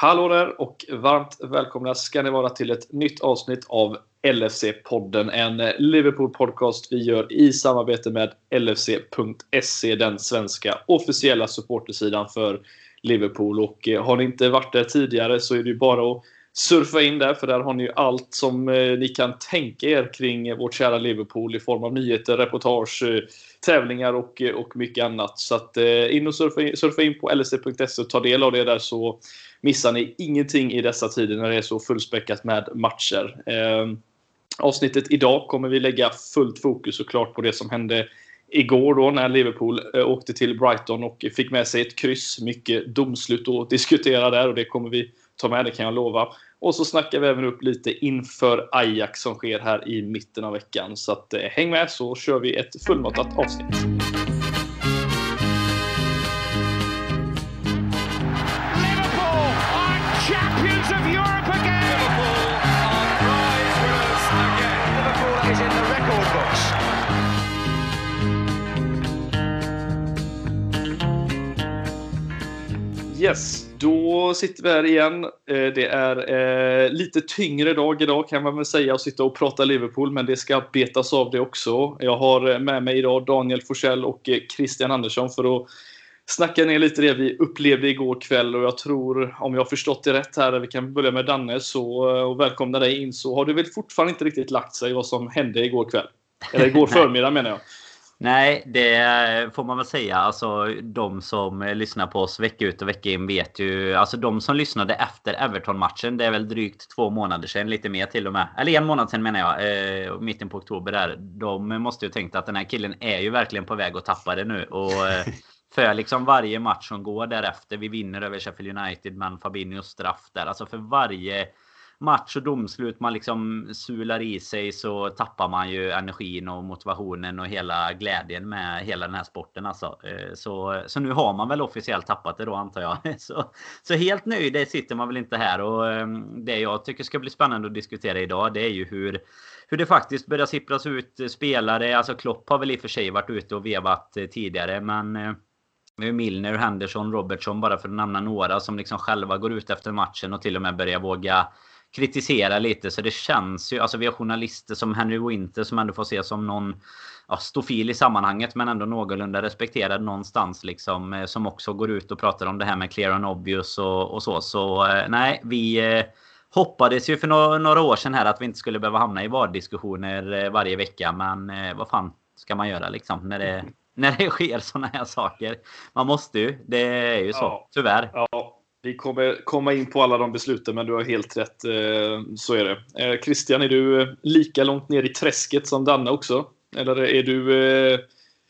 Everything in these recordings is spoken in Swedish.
Hallå där och varmt välkomna ska ni vara till ett nytt avsnitt av LFC-podden. En Liverpool-podcast vi gör i samarbete med LFC.se, den svenska officiella supportersidan för Liverpool. Och eh, har ni inte varit där tidigare så är det ju bara att surfa in där, för där har ni ju allt som eh, ni kan tänka er kring vårt kära Liverpool i form av nyheter, reportage, eh, tävlingar och, och mycket annat. Så att in och surfa in, surfa in på lfc.se och ta del av det där så missar ni ingenting i dessa tider när det är så fullspäckat med matcher. Eh, avsnittet idag kommer vi lägga fullt fokus såklart på det som hände igår då när Liverpool eh, åkte till Brighton och fick med sig ett kryss. Mycket domslut att diskutera där och det kommer vi ta med, det kan jag lova. Och så snackar vi även upp lite inför Ajax som sker här i mitten av veckan. Så att, eh, häng med så kör vi ett fullmatat avsnitt. Yes, då sitter vi här igen. Eh, det är eh, lite tyngre dag idag kan man väl säga att sitta och prata Liverpool, men det ska betas av det också. Jag har eh, med mig idag Daniel Forsell och Christian Andersson för att snacka ner lite det vi upplevde igår kväll och jag tror, om jag har förstått det rätt här, vi kan börja med Danne så, och välkomna dig in, så har du väl fortfarande inte riktigt lagt sig vad som hände igår kväll? Eller igår förmiddag menar jag. Nej, det får man väl säga. Alltså, de som lyssnar på oss vecka ut och vecka in vet ju... Alltså de som lyssnade efter Everton-matchen, det är väl drygt två månader sedan, lite mer till och med. Eller en månad sedan menar jag, eh, mitten på oktober där. De måste ju tänkt att den här killen är ju verkligen på väg att tappa det nu. Och eh, för liksom varje match som går därefter, vi vinner över Sheffield United, men Fabinho straff där. Alltså för varje match och domslut man liksom sular i sig så tappar man ju energin och motivationen och hela glädjen med hela den här sporten alltså. Eh, så, så nu har man väl officiellt tappat det då antar jag. Så, så helt nöjd sitter man väl inte här och ehm, det jag tycker ska bli spännande att diskutera idag det är ju hur hur det faktiskt börjar sippras ut spelare. Alltså Klopp har väl i och för sig varit ute och vevat eh, tidigare men eh, Milner, Henderson, Robertson bara för att nämna några som liksom själva går ut efter matchen och till och med börjar våga kritisera lite. Så det känns ju, alltså vi har journalister som Henry Winter som ändå får se som någon ja, stofil i sammanhanget men ändå någorlunda respekterad någonstans liksom. Eh, som också går ut och pratar om det här med clear and obvious och, och så. Så eh, nej, vi eh, hoppades ju för några, några år sedan här att vi inte skulle behöva hamna i VAR-diskussioner varje vecka. Men vad fan ska man göra liksom när det, när det sker sådana här saker? Man måste ju. Det är ju så, ja. tyvärr. Ja. Vi kommer komma in på alla de besluten, men du har helt rätt. Eh, så är det. Eh, Christian, är du lika långt ner i träsket som Danne också? Eller är du eh,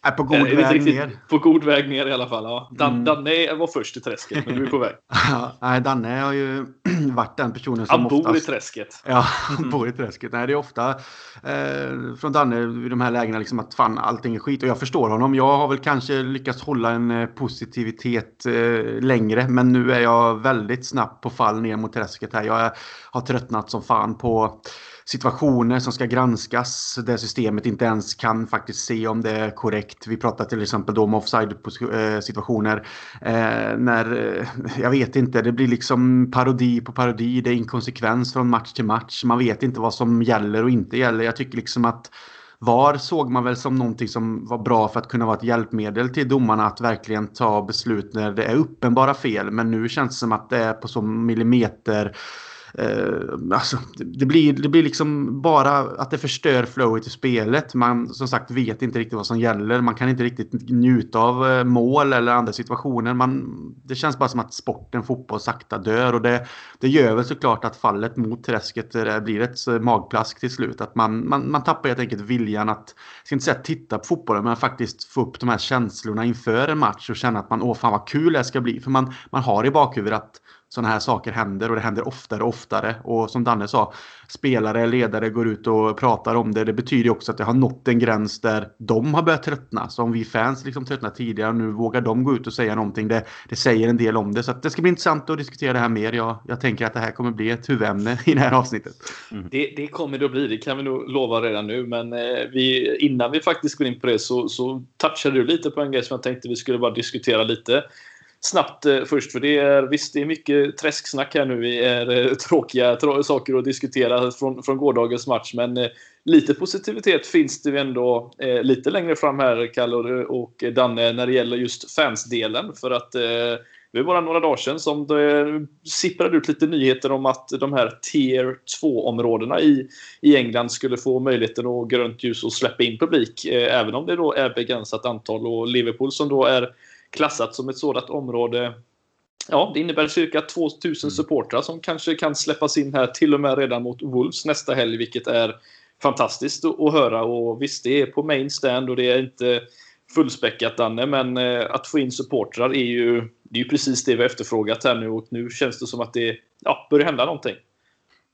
är på god är väg riktigt, ner. På god väg ner i alla fall. Ja. Dan, mm. Danne var först i träsket, men du är på väg. Nej, Danne har ju varit den personen som Han bor oftast... i träsket. Ja, han bor i träsket. Nej, det är ofta eh, från Danne i de här lägena liksom att fan, allting är skit. Och jag förstår honom. Jag har väl kanske lyckats hålla en eh, positivitet eh, längre. Men nu är jag väldigt snabbt på fall ner mot träsket här. Jag har tröttnat som fan på situationer som ska granskas där systemet inte ens kan faktiskt se om det är korrekt. Vi pratar till exempel då om offside situationer. Eh, när, eh, jag vet inte, det blir liksom parodi på parodi. Det är inkonsekvens från match till match. Man vet inte vad som gäller och inte gäller. Jag tycker liksom att VAR såg man väl som någonting som var bra för att kunna vara ett hjälpmedel till domarna att verkligen ta beslut när det är uppenbara fel. Men nu känns det som att det är på så millimeter Eh, alltså, det, blir, det blir liksom bara att det förstör flowet i spelet. Man som sagt vet inte riktigt vad som gäller. Man kan inte riktigt njuta av eh, mål eller andra situationer. Man, det känns bara som att sporten fotboll sakta dör. Och det, det gör väl såklart att fallet mot träsket eh, blir ett eh, magplask till slut. Att man, man, man tappar helt enkelt viljan att, jag ska inte säga titta på fotbollen, men faktiskt få upp de här känslorna inför en match och känna att man, åh fan vad kul det ska bli. För man, man har i bakhuvudet att sådana här saker händer och det händer oftare och oftare. Och som Danne sa, spelare, ledare går ut och pratar om det. Det betyder också att det har nått en gräns där de har börjat tröttna. Så om vi fans liksom tröttnat tidigare, och nu vågar de gå ut och säga någonting. Det, det säger en del om det. Så det ska bli intressant att diskutera det här mer. Jag, jag tänker att det här kommer bli ett huvudämne i det här avsnittet. Mm. Det, det, kommer det att bli, det kan vi nog lova redan nu. Men eh, vi, innan vi faktiskt går in på det så, så touchade du lite på en grej som jag tänkte vi skulle bara diskutera lite snabbt eh, först. För det är, visst, det är mycket träsksnack här nu. Det är eh, tråkiga trå saker att diskutera från, från gårdagens match. Men eh, lite positivitet finns det ju ändå eh, lite längre fram här, Kalle och, och Danne, när det gäller just fansdelen. För att eh, det var bara några dagar sedan som det sipprade ut lite nyheter om att de här Tier 2-områdena i, i England skulle få möjligheten och grönt ljus att släppa in publik. Eh, även om det då är begränsat antal. Och Liverpool som då är klassat som ett sådant område Ja, det innebär cirka 2000 mm. supportrar som kanske kan släppas in här till och med redan mot Wolves nästa helg, vilket är fantastiskt att höra. Och visst, det är på main stand och det är inte fullspäckat Danne, men eh, att få in supportrar är ju, det är ju precis det vi har efterfrågat här nu och nu känns det som att det ja, börjar hända någonting.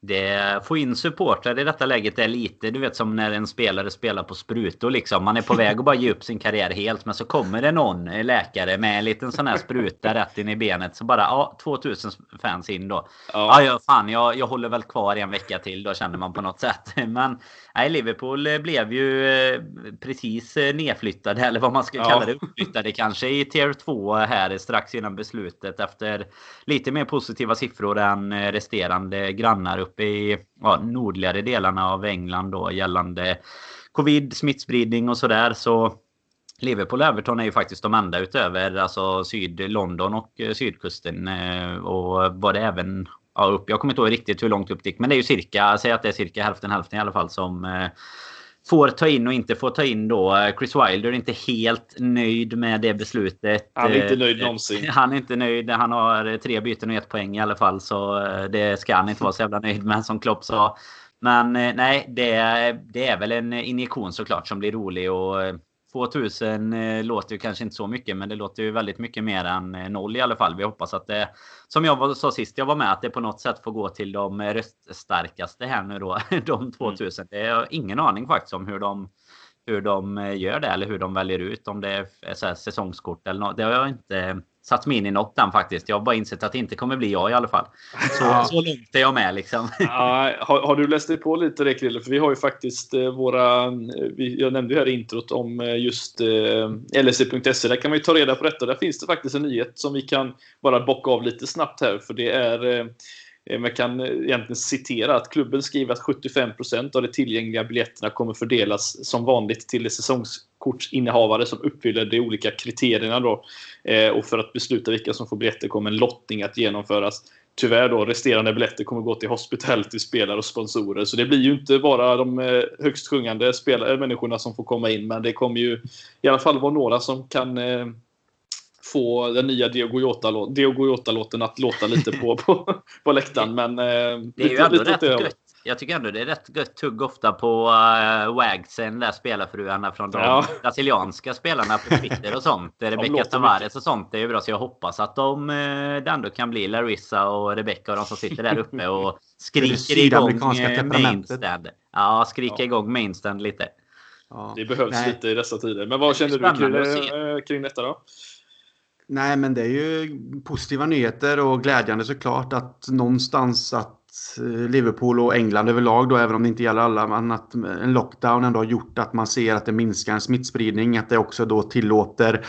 Det, få in supportrar i detta läget är lite, du vet som när en spelare spelar på sprutor liksom. Man är på väg att bara ge upp sin karriär helt. Men så kommer det någon läkare med en liten sån här spruta rätt in i benet. Så bara, ja, 2000 fans in då. Ja, ja fan, jag, jag håller väl kvar en vecka till då känner man på något sätt. Men nej, Liverpool blev ju eh, precis nedflyttade, eller vad man ska ja. kalla det, uppflyttade kanske i tier 2 här strax innan beslutet. Efter lite mer positiva siffror än resterande grannar upp uppe i ja, nordligare delarna av England då gällande covid, smittspridning och sådär. Så Liverpool och Everton är ju faktiskt de enda utöver alltså syd London och eh, sydkusten. Eh, och var det även ja, upp. Jag kommer inte ihåg riktigt hur långt upp det gick. Men det är ju cirka, säg att det är cirka hälften hälften i alla fall som eh, får ta in och inte får ta in då. Chris Wilder är inte helt nöjd med det beslutet. Han är inte nöjd någonsin. Han är inte nöjd. Han har tre byten och ett poäng i alla fall. Så eh, det ska han inte vara så jävla nöjd med som Klopp sa. Men eh, nej, det, det är väl en injektion såklart som blir rolig. Och 2000 eh, låter ju kanske inte så mycket, men det låter ju väldigt mycket mer än eh, noll i alla fall. Vi hoppas att det, som jag sa sist jag var med, att det på något sätt får gå till de röststarkaste här nu då. De 2000. Mm. Det har ingen aning faktiskt om hur de, hur de eh, gör det eller hur de väljer ut. Om det är så säsongskort eller något. Det har jag inte satt mig in i något än faktiskt. Jag har bara insett att det inte kommer bli jag i alla fall. Så, ja. så långt är jag med liksom. Ja, har, har, du läst dig på lite det Krille? För vi har ju faktiskt eh, våra... Jag nämnde ju här i introt om eh, just eh, lse.se. Där kan man ju ta reda på detta. Där finns det faktiskt en nyhet som vi kan bara bocka av lite snabbt här. För det är... Eh, Man kan eh, egentligen citera att klubben skriver att 75% av de tillgängliga biljetterna kommer fördelas som vanligt till de säsongskortsinnehavare som uppfyller de olika kriterierna. Då. Eh, och för att besluta vilka som får biljetter kommer en lottning att genomföras. Tyvärr då, resterande biljetter kommer gå till hospitality, spelare och sponsorer. Så det blir ju inte bara de högst sjungande spelare, människorna som får komma in. Men det kommer ju i alla fall vara några som kan eh, få den nya Diogo Jota-låten att låta lite på, på, på läktaren. Men, det är lite, ju ändå rätt gött jag tycker ändå det är rätt gött tugg ofta på uh, Wagsen, där spelarfruarna från de ja. brasilianska spelarna på Twitter och sånt. Rebecca Tavares och sånt det är ju bra. Så jag hoppas att de, uh, det ändå kan bli Larissa och Rebecca och de som sitter där uppe och skriker igång mainstand. Ja, skriker ja. igång mainstand lite. Ja. Det behövs Nej. lite i dessa tider. Men vad känner du kring, kring detta då? Nej, men det är ju positiva nyheter och glädjande såklart att någonstans att eh, Liverpool och England överlag då, även om det inte gäller alla, men att en lockdown ändå har gjort att man ser att det minskar en smittspridning, att det också då tillåter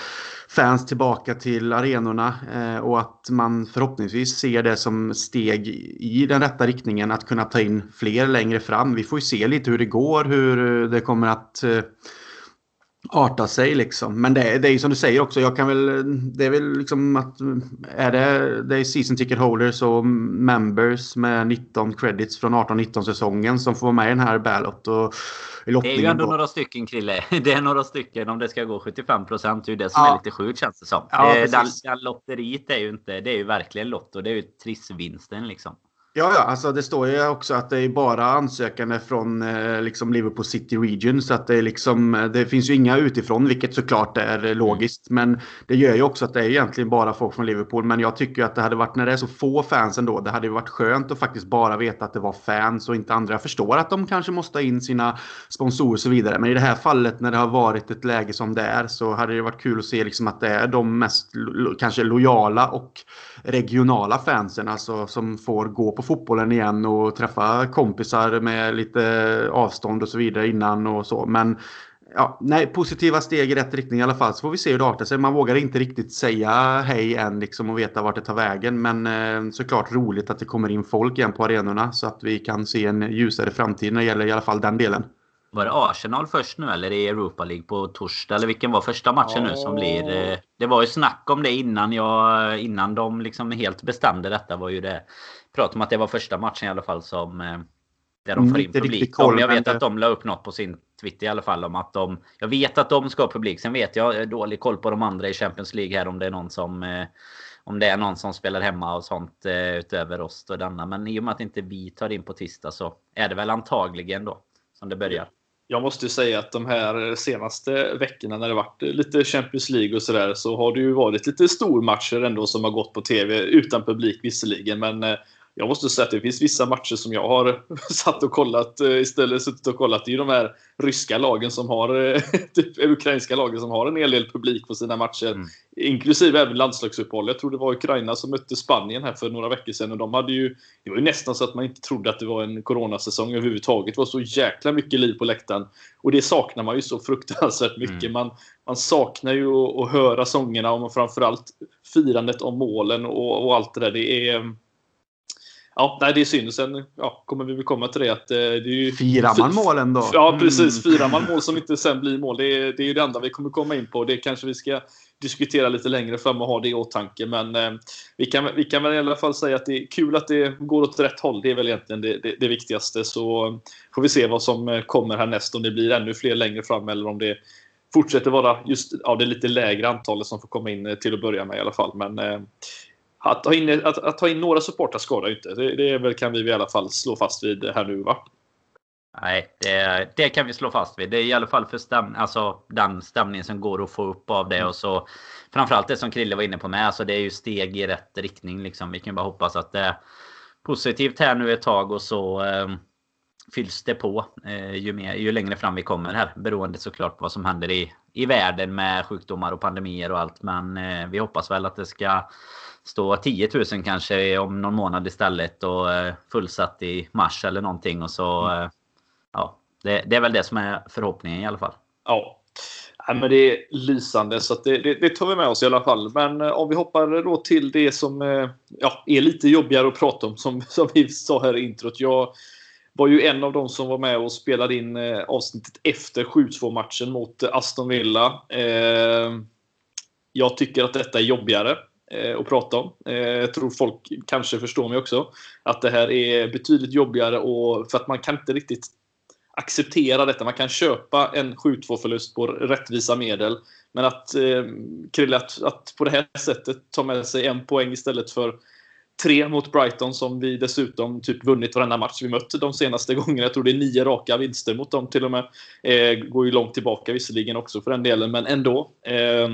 fans tillbaka till arenorna eh, och att man förhoppningsvis ser det som steg i den rätta riktningen att kunna ta in fler längre fram. Vi får ju se lite hur det går, hur det kommer att eh, arta sig liksom. Men det, det är som du säger också, jag kan väl, det är väl liksom att är det, det är season ticket holders och members med 19 credits från 18-19 säsongen som får vara med i den här ballot och Det är ju ändå då. några stycken Krille. Det är några stycken om det ska gå 75 procent. Det är ju det som ja. är lite sjukt känns det som. Ja, det, den, den lotteriet är ju inte, det är ju verkligen lotto. Det är ju trissvinsten liksom. Ja, ja, alltså det står ju också att det är bara ansökande från eh, liksom Liverpool City Region. Så att det, är liksom, eh, det finns ju inga utifrån, vilket såklart är mm. logiskt. Men det gör ju också att det är egentligen bara folk från Liverpool. Men jag tycker att det hade varit, när det är så få fans ändå, det hade varit skönt att faktiskt bara veta att det var fans och inte andra. Jag förstår att de kanske måste ha in sina sponsorer och så vidare. Men i det här fallet när det har varit ett läge som det är så hade det varit kul att se liksom att det är de mest kanske lojala och regionala fansen alltså, som får gå på fotbollen igen och träffa kompisar med lite avstånd och så vidare innan och så. Men ja, nej, positiva steg i rätt riktning i alla fall. Så får vi se hur det artar sig. Man vågar inte riktigt säga hej än liksom och veta vart det tar vägen. Men eh, såklart roligt att det kommer in folk igen på arenorna så att vi kan se en ljusare framtid när det gäller i alla fall den delen. Var det Arsenal först nu eller är Europa League på torsdag? Eller vilken var första matchen nu som blir? Eh, det var ju snack om det innan, jag, innan de liksom helt bestämde detta. var ju det prat om att det var första matchen i alla fall som eh, där de får in publik. Koll, jag vet att de la upp något på sin Twitter i alla fall om att de... Jag vet att de ska ha publik. Sen vet jag dålig koll på de andra i Champions League här om det är någon som... Eh, om det är någon som spelar hemma och sånt utöver oss och denna. Men i och med att inte vi tar in på tisdag så är det väl antagligen då som det börjar jag måste säga att de här senaste veckorna när det varit lite Champions League och sådär så har det ju varit lite stormatcher ändå som har gått på TV utan publik visserligen. Men eh, jag måste säga att det finns vissa matcher som jag har satt och kollat eh, istället suttit och kollat. Det är ju de här ryska lagen som har, eh, typ ukrainska lagen som har en hel del publik på sina matcher. Mm. Inklusive även landslagsuppehåll. Jag tror det var Ukraina som mötte Spanien här för några veckor sedan. Och de hade ju, det var ju nästan så att man inte trodde att det var en coronasäsong överhuvudtaget. Det var så jäkla mycket liv på läktaren. Och det saknar man ju så fruktansvärt mycket. Mm. Man, man saknar ju att, att höra sångerna och framförallt firandet om målen och, och allt det där. Det är Ja, nej, det är synd. Sen ja, kommer vi väl komma till det att eh, det är ju... Firar man målen då? Ja, precis. Mm. Firar man mål som inte sen blir mål. Det är, det är ju det enda vi kommer komma in på. Det kanske vi ska diskutera lite längre fram och ha det i åtanke. Men eh, vi, kan, vi kan väl i alla fall säga att det är kul att det går åt rätt håll. Det är väl egentligen det, det, det viktigaste. Så får vi se vad som eh, kommer härnäst. Om det blir ännu fler längre fram eller om det fortsätter vara just ja, det lite lägre antalet som får komma in eh, till att börja med i alla fall. Men eh, att ta in, att, att ta in några supportrar skadar ju inte. Det, det väl, kan vi i alla fall slå fast vid här nu va? Nej, det, det, kan vi slå fast vid. Det är i alla fall för stäm, alltså, den stämningen som går att få upp av det. Mm. Och så, framförallt det som Krille var inne på med. Alltså, det är ju steg i rätt riktning. Liksom. Vi kan bara hoppas att det är positivt här nu ett tag och så eh, fylls det på eh, ju, mer, ju längre fram vi kommer här. Beroende såklart på vad som händer i, i världen med sjukdomar och pandemier och allt. Men eh, vi hoppas väl att det ska stå 10 000 kanske om någon månad istället och eh, fullsatt i mars eller någonting. Och så, mm. Eh, ja, det, det, är väl det som är förhoppningen i alla fall. Ja. ja men det är lysande, så det, det, det, tar vi med oss i alla fall. Men eh, om vi hoppar då till det som ja, är lite jobbigare att prata om, som, som vi sa här i introt. Jag var ju en av dem som var med och spelade in avsnittet efter 7-2 matchen mot Aston Villa. Jag tycker att detta är jobbigare eh, att prata om. Eh, jag tror folk kanske förstår mig också. Att det här är betydligt jobbigare och för att man kan inte riktigt acceptera detta. Man kan köpa en 7-2 förlust på rättvisa medel. Men att, eh, Krille, att, att på det här sättet ta med sig en poäng istället för tre mot Brighton som vi dessutom typ vunnit varenda match vi mött de senaste gångerna. Jag tror det är nio raka vinster mot dem till och med. Eh, går ju långt tillbaka visserligen också för den delen, men ändå. Eh,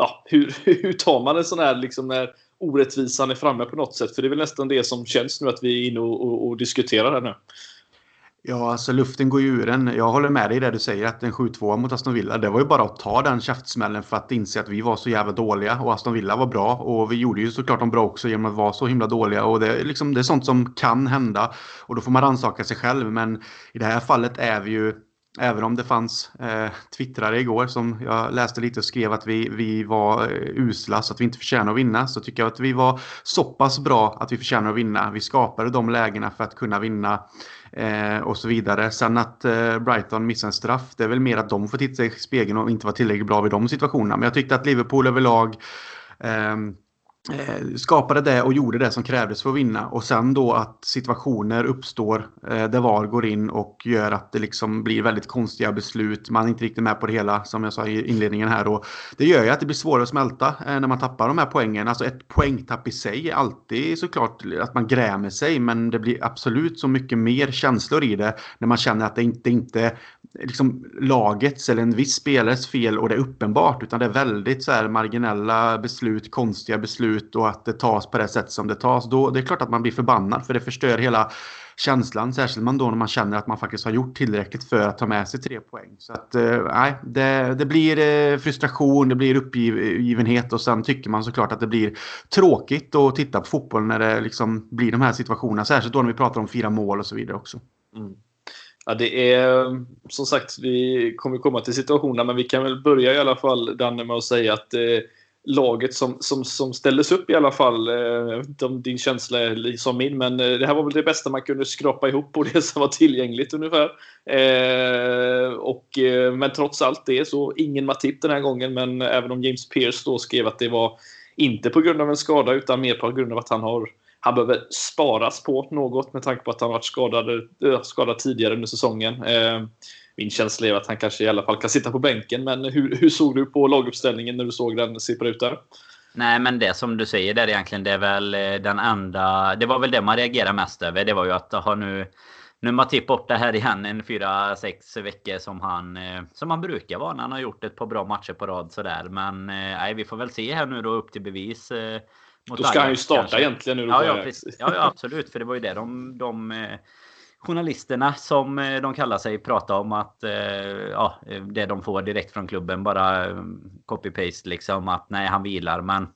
ja, hur, hur tar man en sån här liksom när orättvisan är framme på något sätt? För det är väl nästan det som känns nu att vi är inne och, och, och diskuterar här nu. Ja, alltså luften går ju ur en. Jag håller med dig i det du säger att en 7-2 mot Aston Villa, det var ju bara att ta den käftsmällen för att inse att vi var så jävla dåliga och Aston Villa var bra och vi gjorde ju såklart dem bra också genom att vara så himla dåliga och det är liksom det är sånt som kan hända och då får man rannsaka sig själv men i det här fallet är vi ju Även om det fanns eh, twittrare igår som jag läste lite och skrev att vi, vi var eh, usla så att vi inte förtjänar att vinna. Så tycker jag att vi var så pass bra att vi förtjänar att vinna. Vi skapade de lägena för att kunna vinna eh, och så vidare. Sen att eh, Brighton missar en straff, det är väl mer att de får titta sig i spegeln och inte vara tillräckligt bra vid de situationerna. Men jag tyckte att Liverpool överlag eh, Eh, skapade det och gjorde det som krävdes för att vinna. Och sen då att situationer uppstår eh, där VAR går in och gör att det liksom blir väldigt konstiga beslut. Man är inte riktigt med på det hela som jag sa i inledningen här. Och det gör ju att det blir svårare att smälta eh, när man tappar de här poängen. Alltså ett poängtapp i sig är alltid såklart att man grämer sig. Men det blir absolut så mycket mer känslor i det när man känner att det inte, inte liksom lagets eller en viss spelares fel och det är uppenbart. Utan det är väldigt så här marginella beslut, konstiga beslut och att det tas på det sätt som det tas. Då, det är klart att man blir förbannad för det förstör hela känslan. Särskilt man då när man känner att man faktiskt har gjort tillräckligt för att ta med sig tre poäng. Så att eh, det, det blir eh, frustration, det blir uppgivenhet och sen tycker man såklart att det blir tråkigt att titta på fotboll när det liksom blir de här situationerna. Särskilt då när vi pratar om fyra mål och så vidare också. Mm. Ja, det är som sagt, vi kommer komma till situationerna. men vi kan väl börja i alla fall, Danne, med att säga att eh, laget som, som, som ställdes upp i alla fall, eh, De, jag vet inte om din känsla är som min, men eh, det här var väl det bästa man kunde skrapa ihop på det som var tillgängligt ungefär. Eh, och, eh, men trots allt det så ingen Matip den här gången, men även om James Pierce då skrev att det var inte på grund av en skada utan mer på grund av att han har han behöver sparas på något med tanke på att han varit skadad, skadad tidigare under säsongen. Eh, min känsla är att han kanske i alla fall kan sitta på bänken. Men hur, hur såg du på laguppställningen när du såg den sippra ut där? Nej, men det som du säger där egentligen, det är väl eh, den enda... Det var väl det man reagerade mest över. Det var ju att ha nu... Nu Matip borta här igen en fyra sex veckor som han, eh, som han brukar vara när han har gjort ett par bra matcher på rad sådär. Men nej, vi får väl se här nu då upp till bevis. Då ska han ju starta kanske. egentligen nu. Ja, ja, ja, ja, absolut. För det var ju det de, de journalisterna som eh, de kallar sig pratar om att eh, ja, eh, det de får direkt från klubben bara eh, copy-paste liksom att nej han vilar men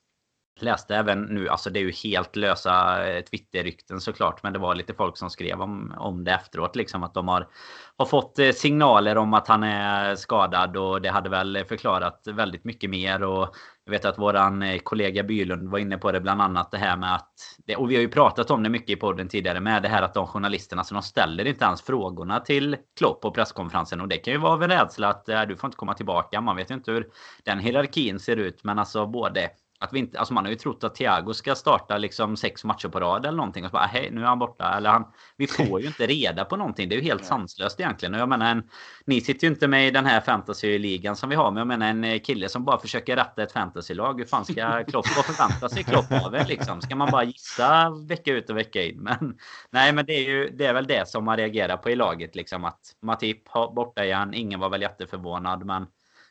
läste även nu, alltså det är ju helt lösa eh, Twitter-rykten såklart, men det var lite folk som skrev om, om det efteråt liksom att de har, har fått eh, signaler om att han är skadad och det hade väl förklarat väldigt mycket mer och jag vet att våran eh, kollega Bylund var inne på det bland annat det här med att och vi har ju pratat om det mycket i podden tidigare med det här att de journalisterna så de ställer inte ens frågorna till Klopp på presskonferensen och det kan ju vara av en rädsla att äh, du får inte komma tillbaka. Man vet ju inte hur den hierarkin ser ut men alltså både att vi inte, alltså man har ju trott att Thiago ska starta liksom sex matcher på rad eller någonting. Och så bara, hej, nu är han borta. Eller han, vi får ju inte reda på någonting. Det är ju helt sanslöst egentligen. Och jag menar, en, ni sitter ju inte med i den här fantasy-ligan som vi har. Men jag menar en kille som bara försöker rätta ett fantasy-lag. Hur fan ska Klopp, vad förväntar sig Klopp av er liksom? Ska man bara gissa vecka ut och vecka in? Men nej, men det är ju, det är väl det som man reagerar på i laget liksom. Att Matip borta igen. Ingen var väl jätteförvånad, men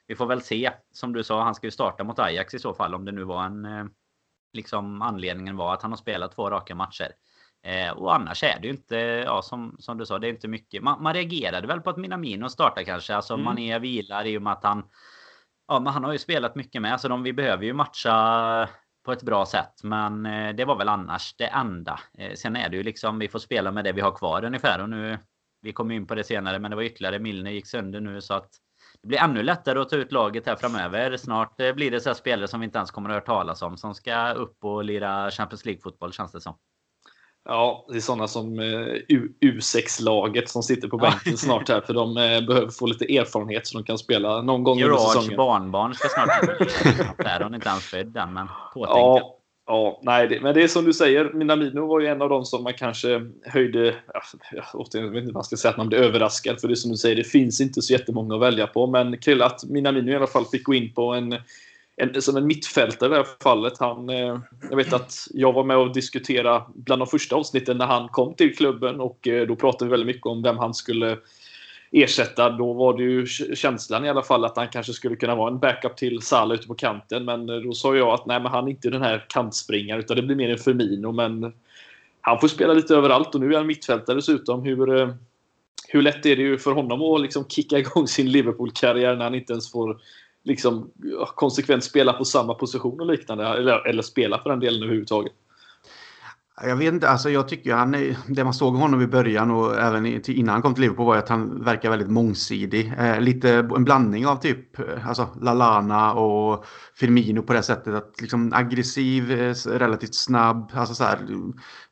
vi får väl se. Som du sa, han ska ju starta mot Ajax i så fall. Om det nu var en... Eh, liksom anledningen var att han har spelat två raka matcher. Eh, och annars är det ju inte, ja som, som du sa, det är inte mycket. Man, man reagerade väl på att Minamino startar kanske. Alltså mm. Mané vilar i och med att han... Ja, men han har ju spelat mycket med. Så de, vi behöver ju matcha på ett bra sätt. Men eh, det var väl annars det enda. Eh, sen är det ju liksom, vi får spela med det vi har kvar ungefär. Och nu, vi kommer in på det senare, men det var ytterligare. Milner gick sönder nu så att det blir ännu lättare att ta ut laget här framöver. Snart eh, blir det så spelare som vi inte ens kommer att höra talas om som ska upp och lira Champions League-fotboll känns det som. Ja, det är sådana som eh, U6-laget som sitter på bänken snart här för de eh, behöver få lite erfarenhet så de kan spela någon gång under säsongen. barnbarn ska snart där hon inte ens född än, men påtänkt. Ja, Ja, nej, det, men det är som du säger. Minamino var ju en av dem som man kanske höjde... Jag, återigen, jag vet inte vad man ska säga, att man blev överraskad. För det är som du säger, det finns inte så jättemånga att välja på. Men kul att Minamino i alla fall fick gå in på en, en, som en mittfältare i det här fallet. Han, eh, jag vet att jag var med och diskuterade bland de första avsnitten när han kom till klubben. Och eh, då pratade vi väldigt mycket om vem han skulle ersätta. Då var det ju känslan i alla fall att han kanske skulle kunna vara en backup till Salah ute på kanten. Men eh, då sa jag att nej, men han är inte den här kantspringaren utan det blir mer en Firmino. Men han får spela lite överallt och nu är han mittfältare dessutom. Hur, eh, hur lätt är det ju för honom att liksom kicka igång sin Liverpool-karriär när han inte ens får liksom, konsekvent spela på samma position och liknande. Eller, eller spela för den delen överhuvudtaget. Jag vet inte, alltså jag tycker han är, det man såg honom i början och även innan han kom till Liverpool var att han verkar väldigt mångsidig. Eh, lite en blandning av typ eh, alltså Lalana och Firmino på det sättet att liksom aggressiv, eh, relativt snabb, alltså så här,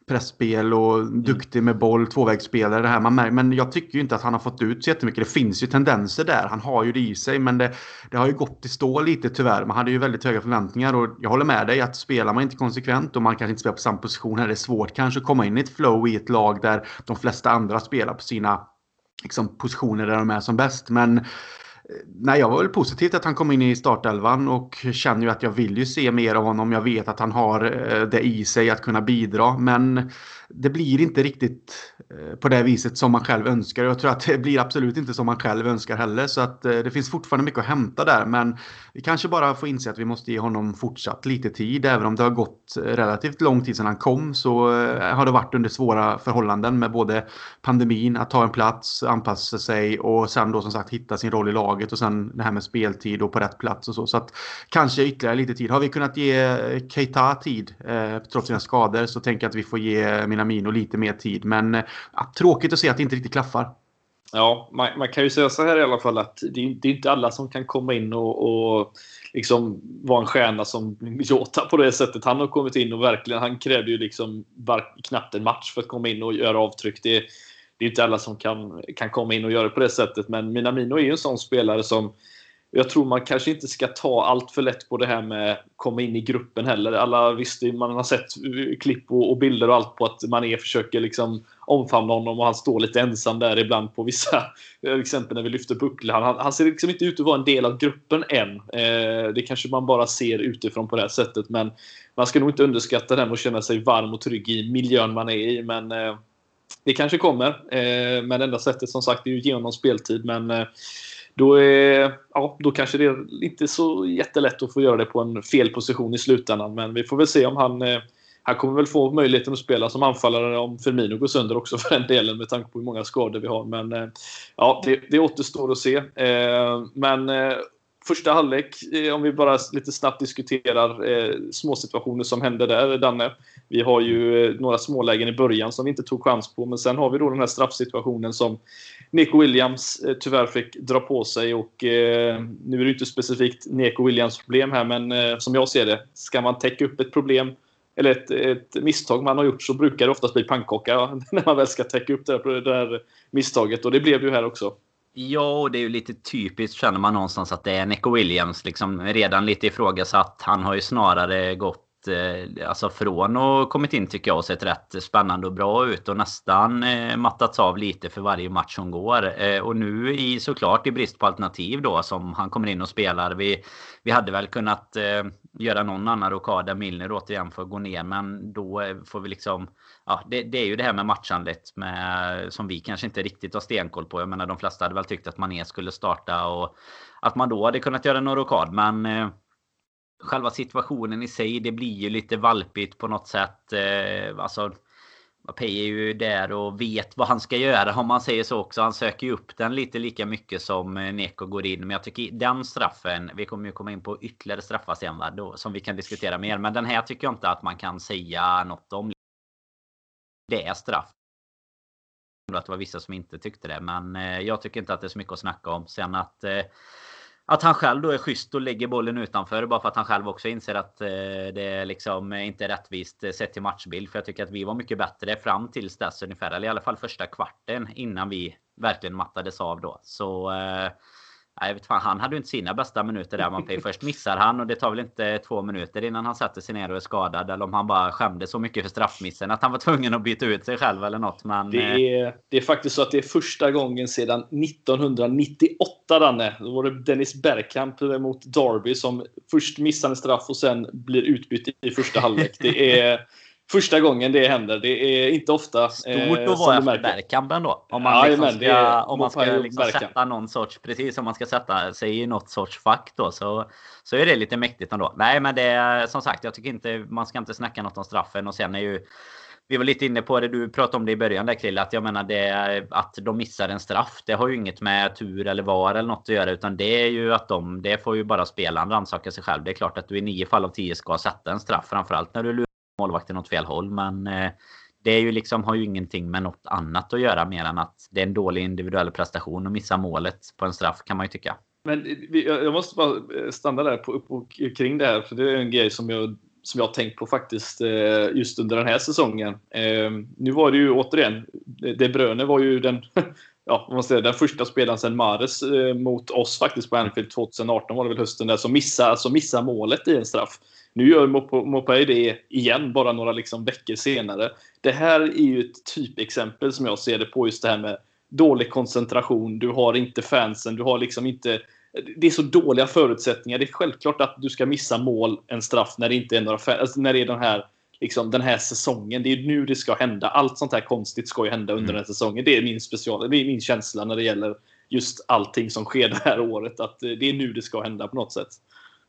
pressspel och mm. duktig med boll, tvåvägsspelare. Det här. Man märker, men jag tycker ju inte att han har fått ut så jättemycket. Det finns ju tendenser där. Han har ju det i sig, men det, det har ju gått i stå lite tyvärr. Man hade ju väldigt höga förväntningar och jag håller med dig att spelar man inte konsekvent och man kanske inte spelar på samma position här, det är svårt kanske att komma in i ett flow i ett lag där de flesta andra spelar på sina liksom, positioner där de är som bäst. Men Nej, jag var väl positivt att han kom in i startelvan och känner ju att jag vill ju se mer av honom. Jag vet att han har eh, det i sig att kunna bidra, men det blir inte riktigt eh, på det viset som man själv önskar. Jag tror att det blir absolut inte som man själv önskar heller. Så att eh, det finns fortfarande mycket att hämta där. Men vi kanske bara får inse att vi måste ge honom fortsatt lite tid. Även om det har gått relativt lång tid sedan han kom så har det varit under svåra förhållanden med både pandemin, att ta en plats, anpassa sig och sen då som sagt hitta sin roll i laget och sen det här med speltid och på rätt plats och så. Så att kanske ytterligare lite tid. Har vi kunnat ge Keita tid eh, trots sina skador så tänker jag att vi får ge Minamino lite mer tid. Men eh, tråkigt att se att det inte riktigt klaffar. Ja, man, man, kan ju säga så här i alla fall att det, det är inte alla som kan komma in och, och liksom vara en stjärna som Jota på det sättet. Han har kommit in och verkligen, han krävde ju liksom var, knappt en match för att komma in och göra avtryck. Det, det är inte alla som kan, kan komma in och göra det på det sättet. Men Minamino är ju en sån spelare som jag tror man kanske inte ska ta allt för lätt på det här med att komma in i gruppen heller. Alla visste, man har sett klipp och, och bilder och allt på att Mané försöker liksom omfamna honom och han står lite ensam där ibland på vissa exempel när vi lyfter bucklor. Han, han, ser liksom inte ut att vara en del av gruppen än. Eh, det kanske man bara ser utifrån på det här sättet men man ska nog inte underskatta den och känna sig varm och trygg i miljön man är i. Men eh, det kanske kommer. Eh, men enda sättet som sagt är ju att ge honom speltid. Men eh, då, är, ja, då kanske det är inte så jättelätt att få göra det på en fel position i slutändan. Men vi får väl se om han eh, han kommer väl få möjligheten att spela som anfallare om Firmino går sönder också för den delen med tanke på hur många skador vi har. Men eh, ja, det, det återstår att se. Eh, men eh, första halvlek, eh, om vi bara lite snabbt diskuterar eh, små situationer som hände där, Danne. Vi har ju eh, några smålägen i början som vi inte tog chans på, men sen har vi då den här straffsituationen som Nico Williams eh, tyvärr fick dra på sig och eh, nu är det inte specifikt Nico Williams problem här, men eh, som jag ser det, ska man täcka upp ett problem eller ett, ett, misstag man har gjort så brukar det oftast bli pannkaka när man väl ska täcka upp det här, det här misstaget och det blev det ju här också. Ja, och det är ju lite typiskt känner man någonstans att det är Nico Williams. Liksom redan lite ifrågasatt. Han har ju snarare gått eh, alltså från och kommit in tycker jag och sett rätt spännande och bra ut och nästan eh, mattats av lite för varje match som går. Eh, och nu i såklart i brist på alternativ då som han kommer in och spelar. Vi, vi hade väl kunnat eh, göra någon annan rokad där Milner återigen får gå ner men då eh, får vi liksom ja, det, det, är ju det här med matchandet med, som vi kanske inte riktigt har stenkoll på. Jag menar de flesta hade väl tyckt att Mané skulle starta och att man då hade kunnat göra en rokad. Men eh, själva situationen i sig, det blir ju lite valpigt på något sätt. Eh, alltså, Mbappé är ju där och vet vad han ska göra om man säger så också. Han söker ju upp den lite lika mycket som eh, Neko går in. Men jag tycker den straffen, vi kommer ju komma in på ytterligare straffar sen va, då, som vi kan diskutera mer. Men den här tycker jag inte att man kan säga något om det är straff. Att det var vissa som inte tyckte det. Men eh, jag tycker inte att det är så mycket att snacka om. Sen att eh, att han själv då är schysst och lägger bollen utanför bara för att han själv också inser att eh, det liksom inte är rättvist sett till matchbild. För jag tycker att vi var mycket bättre fram tills dess ungefär. Eller i alla fall första kvarten innan vi verkligen mattades av då. Så jag vet fan, han hade ju inte sina bästa minuter där. Man först missar han och det tar väl inte två minuter innan han sätter sig ner och är skadad. Eller om han bara skämde så mycket för straffmissen att han var tvungen att byta ut sig själv eller något. Men, det, eh, är, det är faktiskt så att det är första gången sedan 1998 Danne. Då var det Dennis Bergkamp mot Derby som först missar en straff och sen blir utbytt i första halvlek. Det är första gången det händer. Det är inte ofta. Stort eh, att vara efter Bergkamp ändå. Om man, ja, liksom men, ska, om man ska liksom sätta någon sorts, precis som man ska sätta sig i något sorts fack då, så, så är det lite mäktigt ändå. Nej, men det är som sagt, jag tycker inte man ska inte snacka något om straffen och sen är ju vi var lite inne på det, du pratade om det i början där Krille, att jag menar det att de missar en straff. Det har ju inget med tur eller var eller något att göra, utan det är ju att de, det får ju bara spelaren rannsaka sig själv. Det är klart att du i nio fall av tio ska sätta en straff, framförallt när du målvakten åt fel håll. Men eh, det är ju liksom, har ju ingenting med något annat att göra mer än att det är en dålig individuell prestation och missa målet på en straff kan man ju tycka. Men eh, jag måste bara eh, stanna där på, på, kring det här, för det är en grej som jag, som jag har tänkt på faktiskt just under den här säsongen. Ehm, nu var det ju återigen, De Bruyne var ju den, ja, man säger, den första spelaren sedan Mares mot oss faktiskt på Anfield 2018 var det väl hösten där, som missade, alltså missade målet i en straff. Nu gör Mopay det igen, bara några liksom veckor senare. Det här är ju ett typexempel som jag ser det på just det här med dålig koncentration. Du har inte fansen, du har liksom inte... Det är så dåliga förutsättningar. Det är självklart att du ska missa mål, en straff, när det inte är några fans, alltså när det är den här, liksom, den här säsongen. Det är nu det ska hända. Allt sånt här konstigt ska ju hända under mm. den här säsongen. Det är min special, det är min känsla när det gäller just allting som sker det här året. Att det är nu det ska hända på något sätt.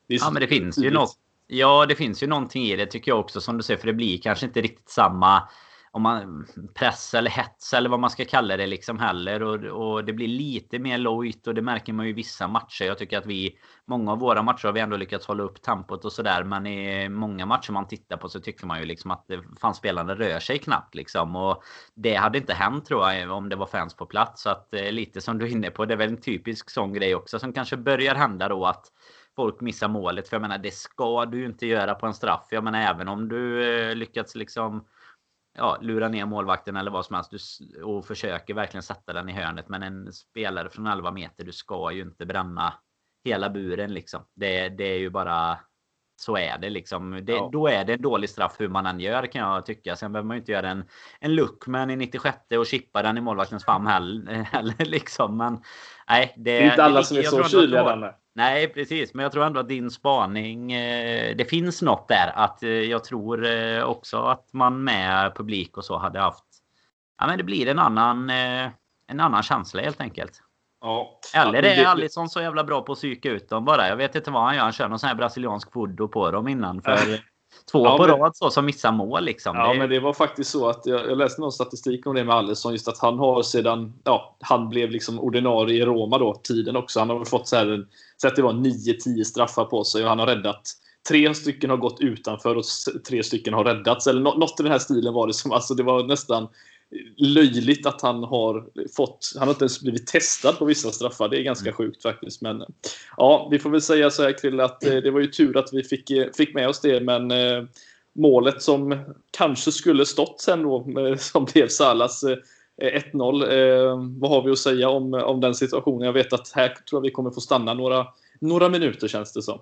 ja, men det finns ju något Ja, det finns ju någonting i det tycker jag också som du säger. För det blir kanske inte riktigt samma om man press eller hets eller vad man ska kalla det liksom heller. Och, och det blir lite mer lojt och det märker man ju i vissa matcher. Jag tycker att vi, många av våra matcher har vi ändå lyckats hålla upp tempot och sådär. Men i många matcher man tittar på så tycker man ju liksom att det, fan spelarna rör sig knappt liksom. Och det hade inte hänt tror jag om det var fans på plats. Så att eh, lite som du är inne på, det är väl en typisk sån grej också som kanske börjar hända då att folk missar målet. För jag menar, det ska du ju inte göra på en straff. Jag menar, även om du eh, lyckats liksom ja, lura ner målvakten eller vad som helst du, och försöker verkligen sätta den i hörnet. Men en spelare från 11 meter, du ska ju inte bränna hela buren liksom. Det, det är ju bara så är det liksom. Det, ja. Då är det en dålig straff hur man än gör kan jag tycka. Sen behöver man ju inte göra en, en luckman i 96 och chippa den i målvaktens famn heller. heller liksom. Men nej, det, det är inte alla det, som är så kyliga. Nej, precis. Men jag tror ändå att din spaning, eh, det finns något där. Att eh, jag tror eh, också att man med publik och så hade haft... Ja, men det blir en annan, en annan känsla helt enkelt. Ja. Eller är Alisson så jävla bra på att psyka ut dem bara. Jag vet inte vad han gör. Han kör någon sån här brasiliansk voodoo på dem innan. För två ja, på men, rad så som missar mål liksom. Ja, det... men det var faktiskt så att jag, jag läste någon statistik om det med Alisson. Just att han har sedan ja, han blev liksom ordinarie i Roma då, tiden också. Han har fått så här, så att det var 9-10 straffar på sig och han har räddat Tre stycken har gått utanför och tre stycken har räddats. Eller något i den här stilen var det som. Alltså det var nästan löjligt att han har fått... Han har inte ens blivit testad på vissa straffar. Det är ganska mm. sjukt faktiskt. Men ja, vi får väl säga så här Krille att eh, det var ju tur att vi fick, eh, fick med oss det. Men eh, målet som kanske skulle stått sen då, som blev Salas 1-0. vad har vi att säga om, om den situationen? Jag vet att här tror jag vi kommer få stanna några, några minuter känns det som.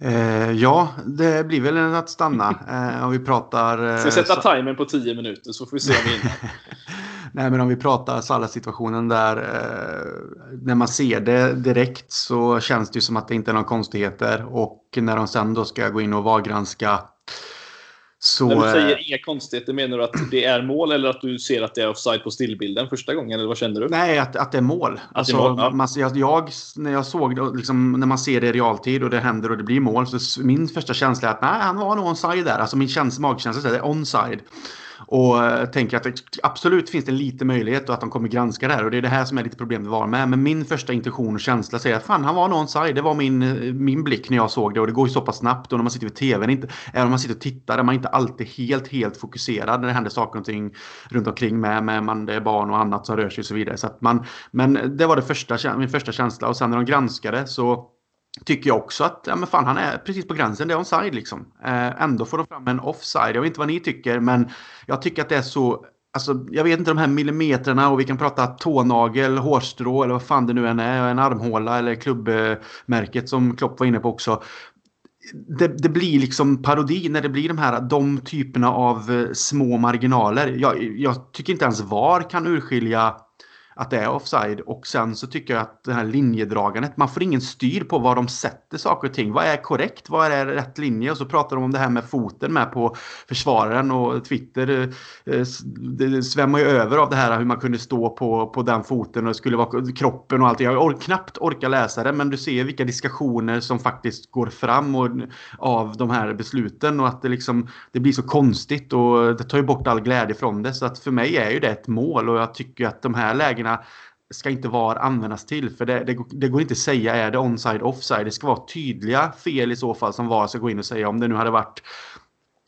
Eh, ja, det blir väl att stanna eh, om vi pratar... Eh, Ska vi sätta så... timern på 10 minuter så får vi se om vi. Nej, men om vi pratar Salah-situationen där. Eh, när man ser det direkt så känns det ju som att det inte är några konstigheter. Och när de sen då ska gå in och vargranska så, När du säger eh, inga konstigheter, menar du att det är mål eller att du ser att det är offside på stillbilden första gången? Eller vad känner du? Nej, att, att det är mål. Att alltså, är mål ja. man, jag, jag, när jag såg liksom, när man ser det i realtid och det händer och det blir mål. Så min första känsla är att nej, han var nog onside där. Alltså min magkänsla är onside. Och eh, tänker att absolut finns det lite möjlighet att de kommer granska det här. Och det är det här som är lite problem problemet var med. Men min första intention och känsla säger att fan, han var någon side. Det var min, eh, min blick när jag såg det. Och det går ju så pass snabbt. Och när man sitter vid tvn, inte, även om man sitter och tittar, är man inte alltid helt, helt fokuserad när det händer saker och ting runt omkring med. med man, det är barn och annat som rör sig och så vidare. Så att man, men det var det första, min första känsla. Och sen när de granskade så Tycker jag också att ja, men fan, han är precis på gränsen. Det är onside liksom. Eh, ändå får de fram en offside. Jag vet inte vad ni tycker, men jag tycker att det är så... Alltså, jag vet inte de här millimeterna och vi kan prata tånagel, hårstrå eller vad fan det nu än är. En armhåla eller klubbmärket som Klopp var inne på också. Det, det, blir liksom parodi när det blir de här de typerna av eh, små marginaler. Jag, jag tycker inte ens VAR kan urskilja att det är offside. Och sen så tycker jag att det här linjedragandet, man får ingen styr på var de sätter saker och ting. Vad är korrekt? Vad är rätt linje? Och så pratar de om det här med foten med på försvararen och Twitter eh, det svämmar ju över av det här hur man kunde stå på, på den foten och det skulle vara kroppen och allt. Jag or knappt orkar läsa det men du ser vilka diskussioner som faktiskt går fram och, av de här besluten och att det liksom det blir så konstigt och det tar ju bort all glädje från det. Så att för mig är ju det ett mål och jag tycker att de här lägena lägena ska inte VAR användas till. För det, det, det, går inte att säga är det onside, offside. Det ska vara tydliga fel i så fall som VAR ska gå in och säga. Om det nu hade varit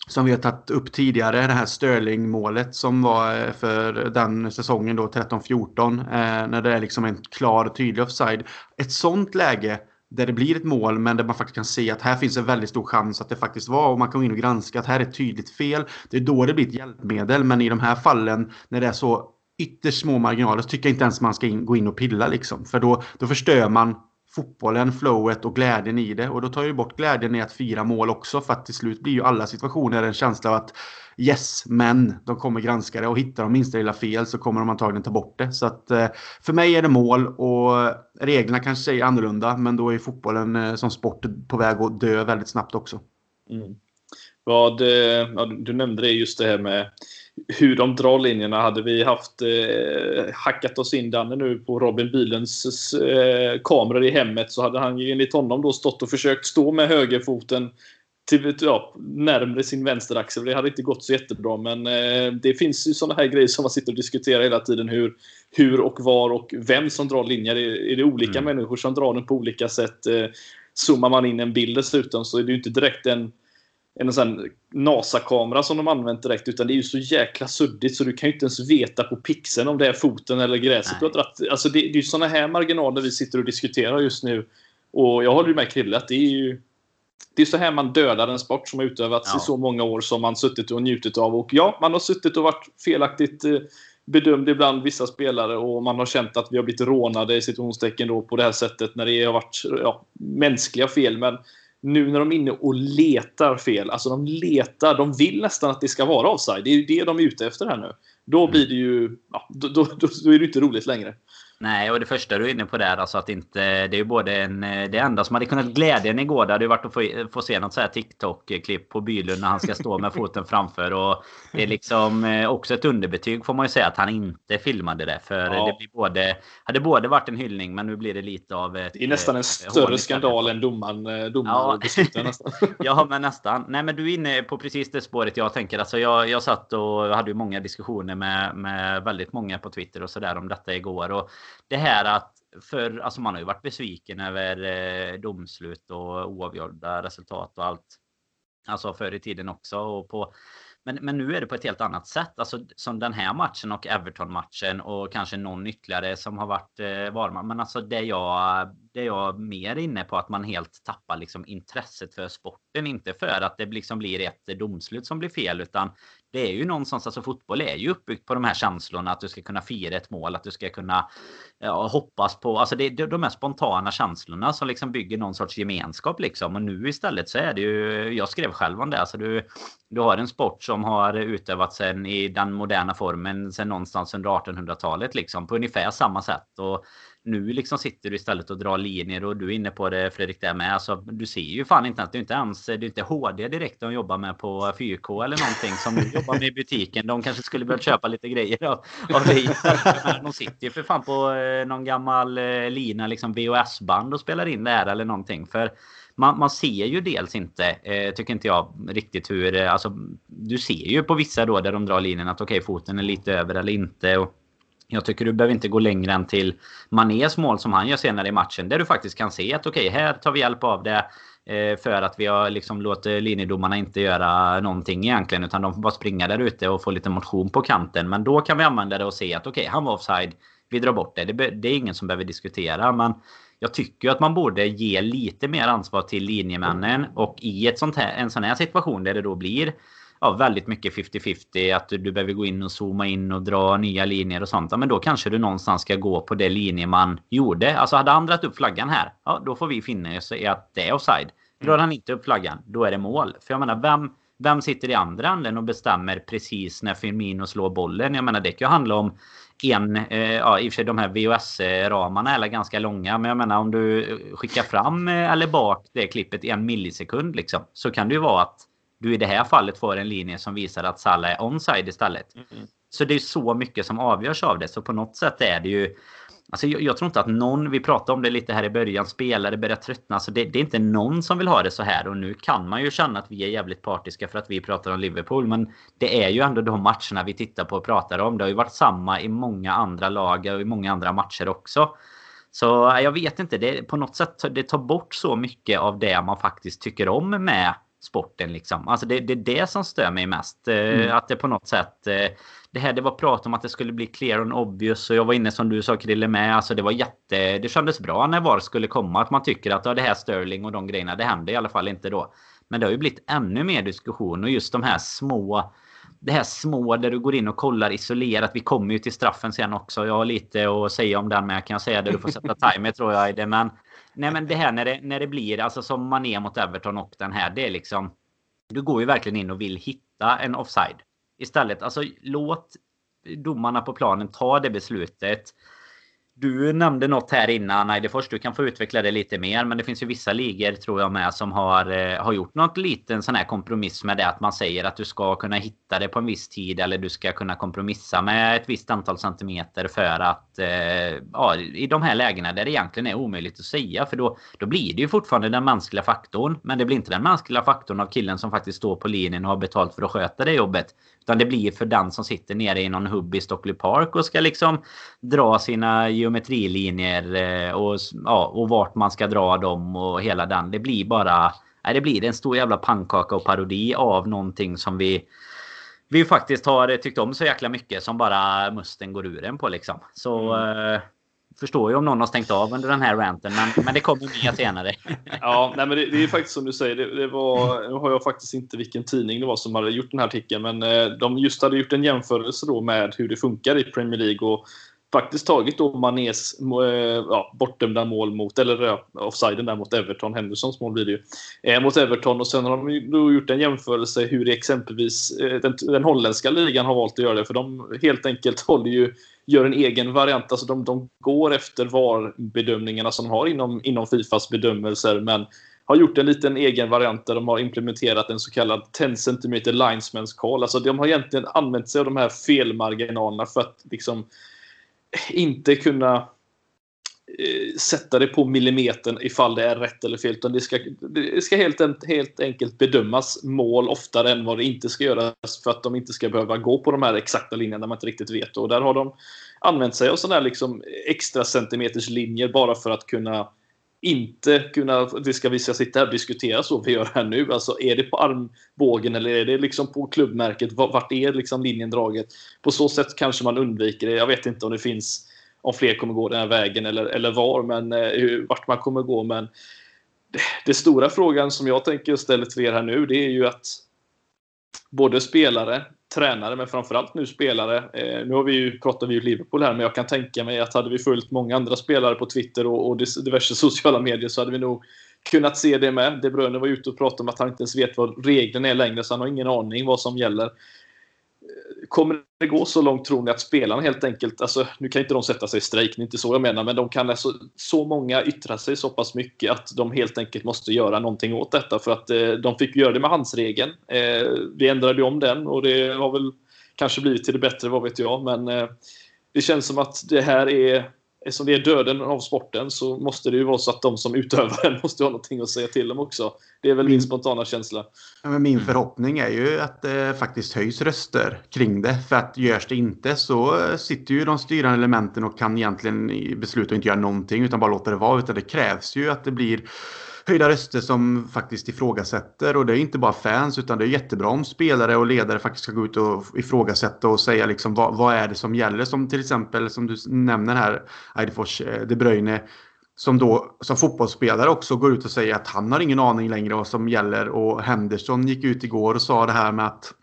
som vi har tagit upp tidigare, det här Störling-målet som var eh, för den säsongen då 13-14. Eh, när det är liksom en klar och tydlig offside. Ett sånt läge där det blir ett mål men där man faktiskt kan se att här finns en väldigt stor chans att det faktiskt var och man kan gå in och granska att här är ett tydligt fel. Det är då det blir ett hjälpmedel men i de här fallen när det är så ytterst små marginaler så tycker jag inte ens man ska in, gå in och pilla liksom. För då, då förstör man fotbollen, flowet och glädjen i det. Och då tar ju bort glädjen i att fira mål också. För att till slut blir ju alla situationer en känsla av att yes, men de kommer granska det och hittar de minsta lilla fel så kommer de antagligen ta bort det. Så att eh, för mig är det mål och reglerna kanske är annorlunda. Men då är fotbollen eh, som sport på väg att dö väldigt snabbt också. Mm. Vad, eh, ja, du nämnde det just det här med hur de drar linjerna. Hade vi haft eh, hackat oss in Danne nu på Robin Bylens eh, kameror i hemmet så hade han ju enligt honom då stått och försökt stå med högerfoten till, ja, närmre sin vänsteraxel. Det hade inte gått så jättebra. Men eh, det finns ju sådana här grejer som man sitter och diskuterar hela tiden. Hur, hur och var och vem som drar linjer. Är, är det olika mm. människor som drar den på olika sätt? Eh, zoomar man in en bild dessutom så är det ju inte direkt en, en sån NASA-kamera som de använt direkt. Utan det är ju så jäkla suddigt så du kan ju inte ens veta på pixeln om det är foten eller gräset du har dratt. Alltså det, det är ju sådana här marginaler vi sitter och diskuterar just nu. Och jag håller ju med Krille att det är ju det är så här man dödar en sport som har utövats ja. i så många år som man suttit och njutit av. Och ja, man har suttit och varit felaktigt eh, bedömd ibland, vissa spelare, och man har känt att vi har blivit rånade i situationstecken då på det här sättet när det har varit ja, mänskliga fel. Men nu när de är inne och letar fel, alltså de letar, de vill nästan att det ska vara offside. Det är ju det de är ute efter här nu. Då mm. blir det ju, ja, då, då, då, då är det inte roligt längre. Nej, och det första du är inne på där, alltså att inte... Det är ju både en... Det enda som hade kunnat glädja en igår, det hade ju varit att få, få se något så här TikTok-klipp på Bylund när han ska stå med foten framför. Och det är liksom eh, också ett underbetyg får man ju säga att han inte filmade det. För ja. det blir både... Hade både varit en hyllning, men nu blir det lite av ett... Det är nästan en eh, större skandal än domaren, eh, domaren ja. nästan. ja, men nästan. Nej, men du är inne på precis det spåret jag tänker. Alltså jag, jag satt och hade ju många diskussioner med, med väldigt många på Twitter och sådär om detta igår. Och det här att för alltså man har ju varit besviken över eh, domslut och oavgjorda resultat och allt. Alltså förr i tiden också. Och på, men, men nu är det på ett helt annat sätt. Alltså som den här matchen och Everton-matchen och kanske någon ytterligare som har varit eh, varma. Men alltså det jag, det jag mer inne på att man helt tappar liksom intresset för sporten. Inte för att det liksom blir ett domslut som blir fel utan det är ju någonstans, alltså fotboll är ju uppbyggt på de här känslorna att du ska kunna fira ett mål, att du ska kunna ja, hoppas på, alltså det är de här spontana känslorna som liksom bygger någon sorts gemenskap liksom. Och nu istället så är det ju, jag skrev själv om det, alltså du, du har en sport som har utövats sen i den moderna formen sen någonstans under 1800-talet liksom på ungefär samma sätt. Och nu liksom sitter du istället och drar linjer och du är inne på det Fredrik där med. Alltså, du ser ju fan inte att du inte ens, det är inte HD direkt de jobbar med på 4K eller någonting som du jobbar med i butiken. De kanske skulle börja köpa lite grejer av, av dig. De sitter ju för fan på eh, någon gammal eh, lina liksom VHS-band och spelar in det här eller någonting. För man, man ser ju dels inte, eh, tycker inte jag, riktigt hur... Eh, alltså, du ser ju på vissa då där de drar linjen att okej, okay, foten är lite över eller inte. Och, jag tycker du behöver inte gå längre än till Manés mål som han gör senare i matchen. Där du faktiskt kan se att okej, okay, här tar vi hjälp av det. Eh, för att vi har liksom låter linjedomarna inte göra någonting egentligen. Utan de får bara springa där ute och få lite motion på kanten. Men då kan vi använda det och se att okej, okay, han var offside. Vi drar bort det. det. Det är ingen som behöver diskutera. Men jag tycker att man borde ge lite mer ansvar till linjemännen. Och i ett sånt här, en sån här situation där det då blir ja, väldigt mycket 50-50. Att du, du behöver gå in och zooma in och dra nya linjer och sånt. Ja, men då kanske du någonstans ska gå på det linje man gjorde. Alltså hade han dragit upp flaggan här. Ja, då får vi finna oss i att det är offside. Drar mm. han inte upp flaggan, då är det mål. För jag menar, vem, vem sitter i andra änden och bestämmer precis när Firmino slår bollen? Jag menar, det kan ju handla om en, eh, ja i och för sig de här VHS-ramarna är ganska långa. Men jag menar om du skickar fram eh, eller bak det klippet i en millisekund liksom. Så kan det ju vara att du i det här fallet får en linje som visar att Salah är onside istället. Mm. Så det är så mycket som avgörs av det. Så på något sätt är det ju... Alltså jag, jag tror inte att någon, vi pratade om det lite här i början, spelare börjar tröttna. Alltså det, det, är inte någon som vill ha det så här. Och nu kan man ju känna att vi är jävligt partiska för att vi pratar om Liverpool. Men det är ju ändå de matcherna vi tittar på och pratar om. Det har ju varit samma i många andra lag och i många andra matcher också. Så jag vet inte, det, på något sätt det tar bort så mycket av det man faktiskt tycker om med sporten liksom. Alltså det, det är det som stör mig mest. Eh, mm. Att det på något sätt... Eh, det här det var prat om att det skulle bli clear and obvious och jag var inne som du sa Krille med. Alltså det var jätte... Det kändes bra när VAR skulle komma. Att man tycker att ja, det här Sterling och de grejerna, det händer i alla fall inte då. Men det har ju blivit ännu mer diskussion och just de här små det här små där du går in och kollar isolerat. Vi kommer ju till straffen sen också. Jag har lite att säga om den med. Kan jag säga det? Du får sätta timer tror jag i det. Men Nej men det här när det, när det blir alltså som Mané mot Everton och den här. Det är liksom. Du går ju verkligen in och vill hitta en offside. Istället alltså låt domarna på planen ta det beslutet du nämnde något här innan Eidefors. Du kan få utveckla det lite mer. Men det finns ju vissa ligor tror jag med som har, eh, har gjort något liten sån här kompromiss med det. Att man säger att du ska kunna hitta det på en viss tid. Eller du ska kunna kompromissa med ett visst antal centimeter för att eh, ja, i de här lägena där det egentligen är omöjligt att säga. För då, då blir det ju fortfarande den mänskliga faktorn. Men det blir inte den mänskliga faktorn av killen som faktiskt står på linjen och har betalt för att sköta det jobbet. Utan det blir för den som sitter nere i någon hubb i Stockley Park och ska liksom dra sina geometrilinjer eh, och, ja, och vart man ska dra dem och hela den. Det blir bara... Nej, det blir en stor jävla pannkaka och parodi av någonting som vi vi faktiskt har tyckt om så jäkla mycket som bara musten går ur en på liksom. Så mm förstår ju om någon har stängt av under den här ranten, men, men det kommer mer senare. ja, nej, men det, det, är faktiskt som du säger. Det, det, var, nu har jag faktiskt inte vilken tidning det var som hade gjort den här artikeln, men eh, de just hade gjort en jämförelse då med hur det funkar i Premier League och faktiskt tagit då Manés eh, ja, bortdömda mål mot, eller offsiden där mot Everton, Hendersons mål blir det ju, eh, mot Everton och sen har de då gjort en jämförelse hur exempelvis eh, den, den holländska ligan har valt att göra det, för de helt enkelt håller ju gör en egen variant. Alltså de, de går efter VAR-bedömningarna som de har inom, inom Fifas bedömelser, men har gjort en liten egen variant där de har implementerat en så kallad 10 cm linesman's call. Alltså de har egentligen använt sig av de här felmarginalerna för att liksom inte kunna eh, sätta det på millimetern ifall det är rätt eller fel. Utan det ska, det ska helt, helt enkelt bedömas mål oftare än vad det inte ska göras för att de inte ska behöva gå på de här exakta linjerna där man inte riktigt vet. Och där har de använt sig av sådana här liksom extra centimeters linjer bara för att kunna inte kunna, det ska vi ska sitta här och diskutera så vi gör här nu. Alltså är det på armbågen eller är det liksom på klubbmärket? Vart är liksom linjen draget? På så sätt kanske man undviker det. Jag vet inte om det finns om fler kommer gå den här vägen eller, eller var, men eh, hur, vart man kommer gå. Men det, det, stora frågan som jag tänker ställa till er här nu, det är ju att både spelare, tränare, men framförallt nu spelare. Eh, nu har vi ju, pratar vi ju Liverpool här, men jag kan tänka mig att hade vi följt många andra spelare på Twitter och, och diverse sociala medier så hade vi nog kunnat se det med. De Bruyne var ute och pratade om att han inte ens vet vad reglerna är längre, så han har ingen aning vad som gäller. Kommer det gå så långt tror ni att spelarna helt enkelt, alltså nu kan inte de sätta sig i strejk, det är inte så jag menar, men de kan alltså, så många yttra sig så pass mycket att de helt enkelt måste göra någonting åt detta för att eh, de fick göra det med handsregeln. Eh, vi ändrade om den och det har väl kanske blivit till det bättre, vad vet jag, men eh, det känns som att det här är eftersom det är döden av sporten så måste det ju vara så att de som utövar den måste ha någonting att säga till om också. Det är väl min mm. spontana känsla. Ja, men min förhoppning är ju att det faktiskt höjs röster kring det. För att görs det inte så sitter ju de styrande elementen och kan egentligen besluta att inte göra någonting utan bara låta det vara. Utan det krävs ju att det blir höjda röster som faktiskt ifrågasätter. Och det är inte bara fans utan det är jättebra om spelare och ledare faktiskt ska gå ut och ifrågasätta och säga liksom vad, vad är det som gäller. Som till exempel som du nämner här, Eidefors eh, De Bruyne som då som fotbollsspelare också går ut och säger att han har ingen aning längre vad som gäller. Och Henderson gick ut igår och sa det här med att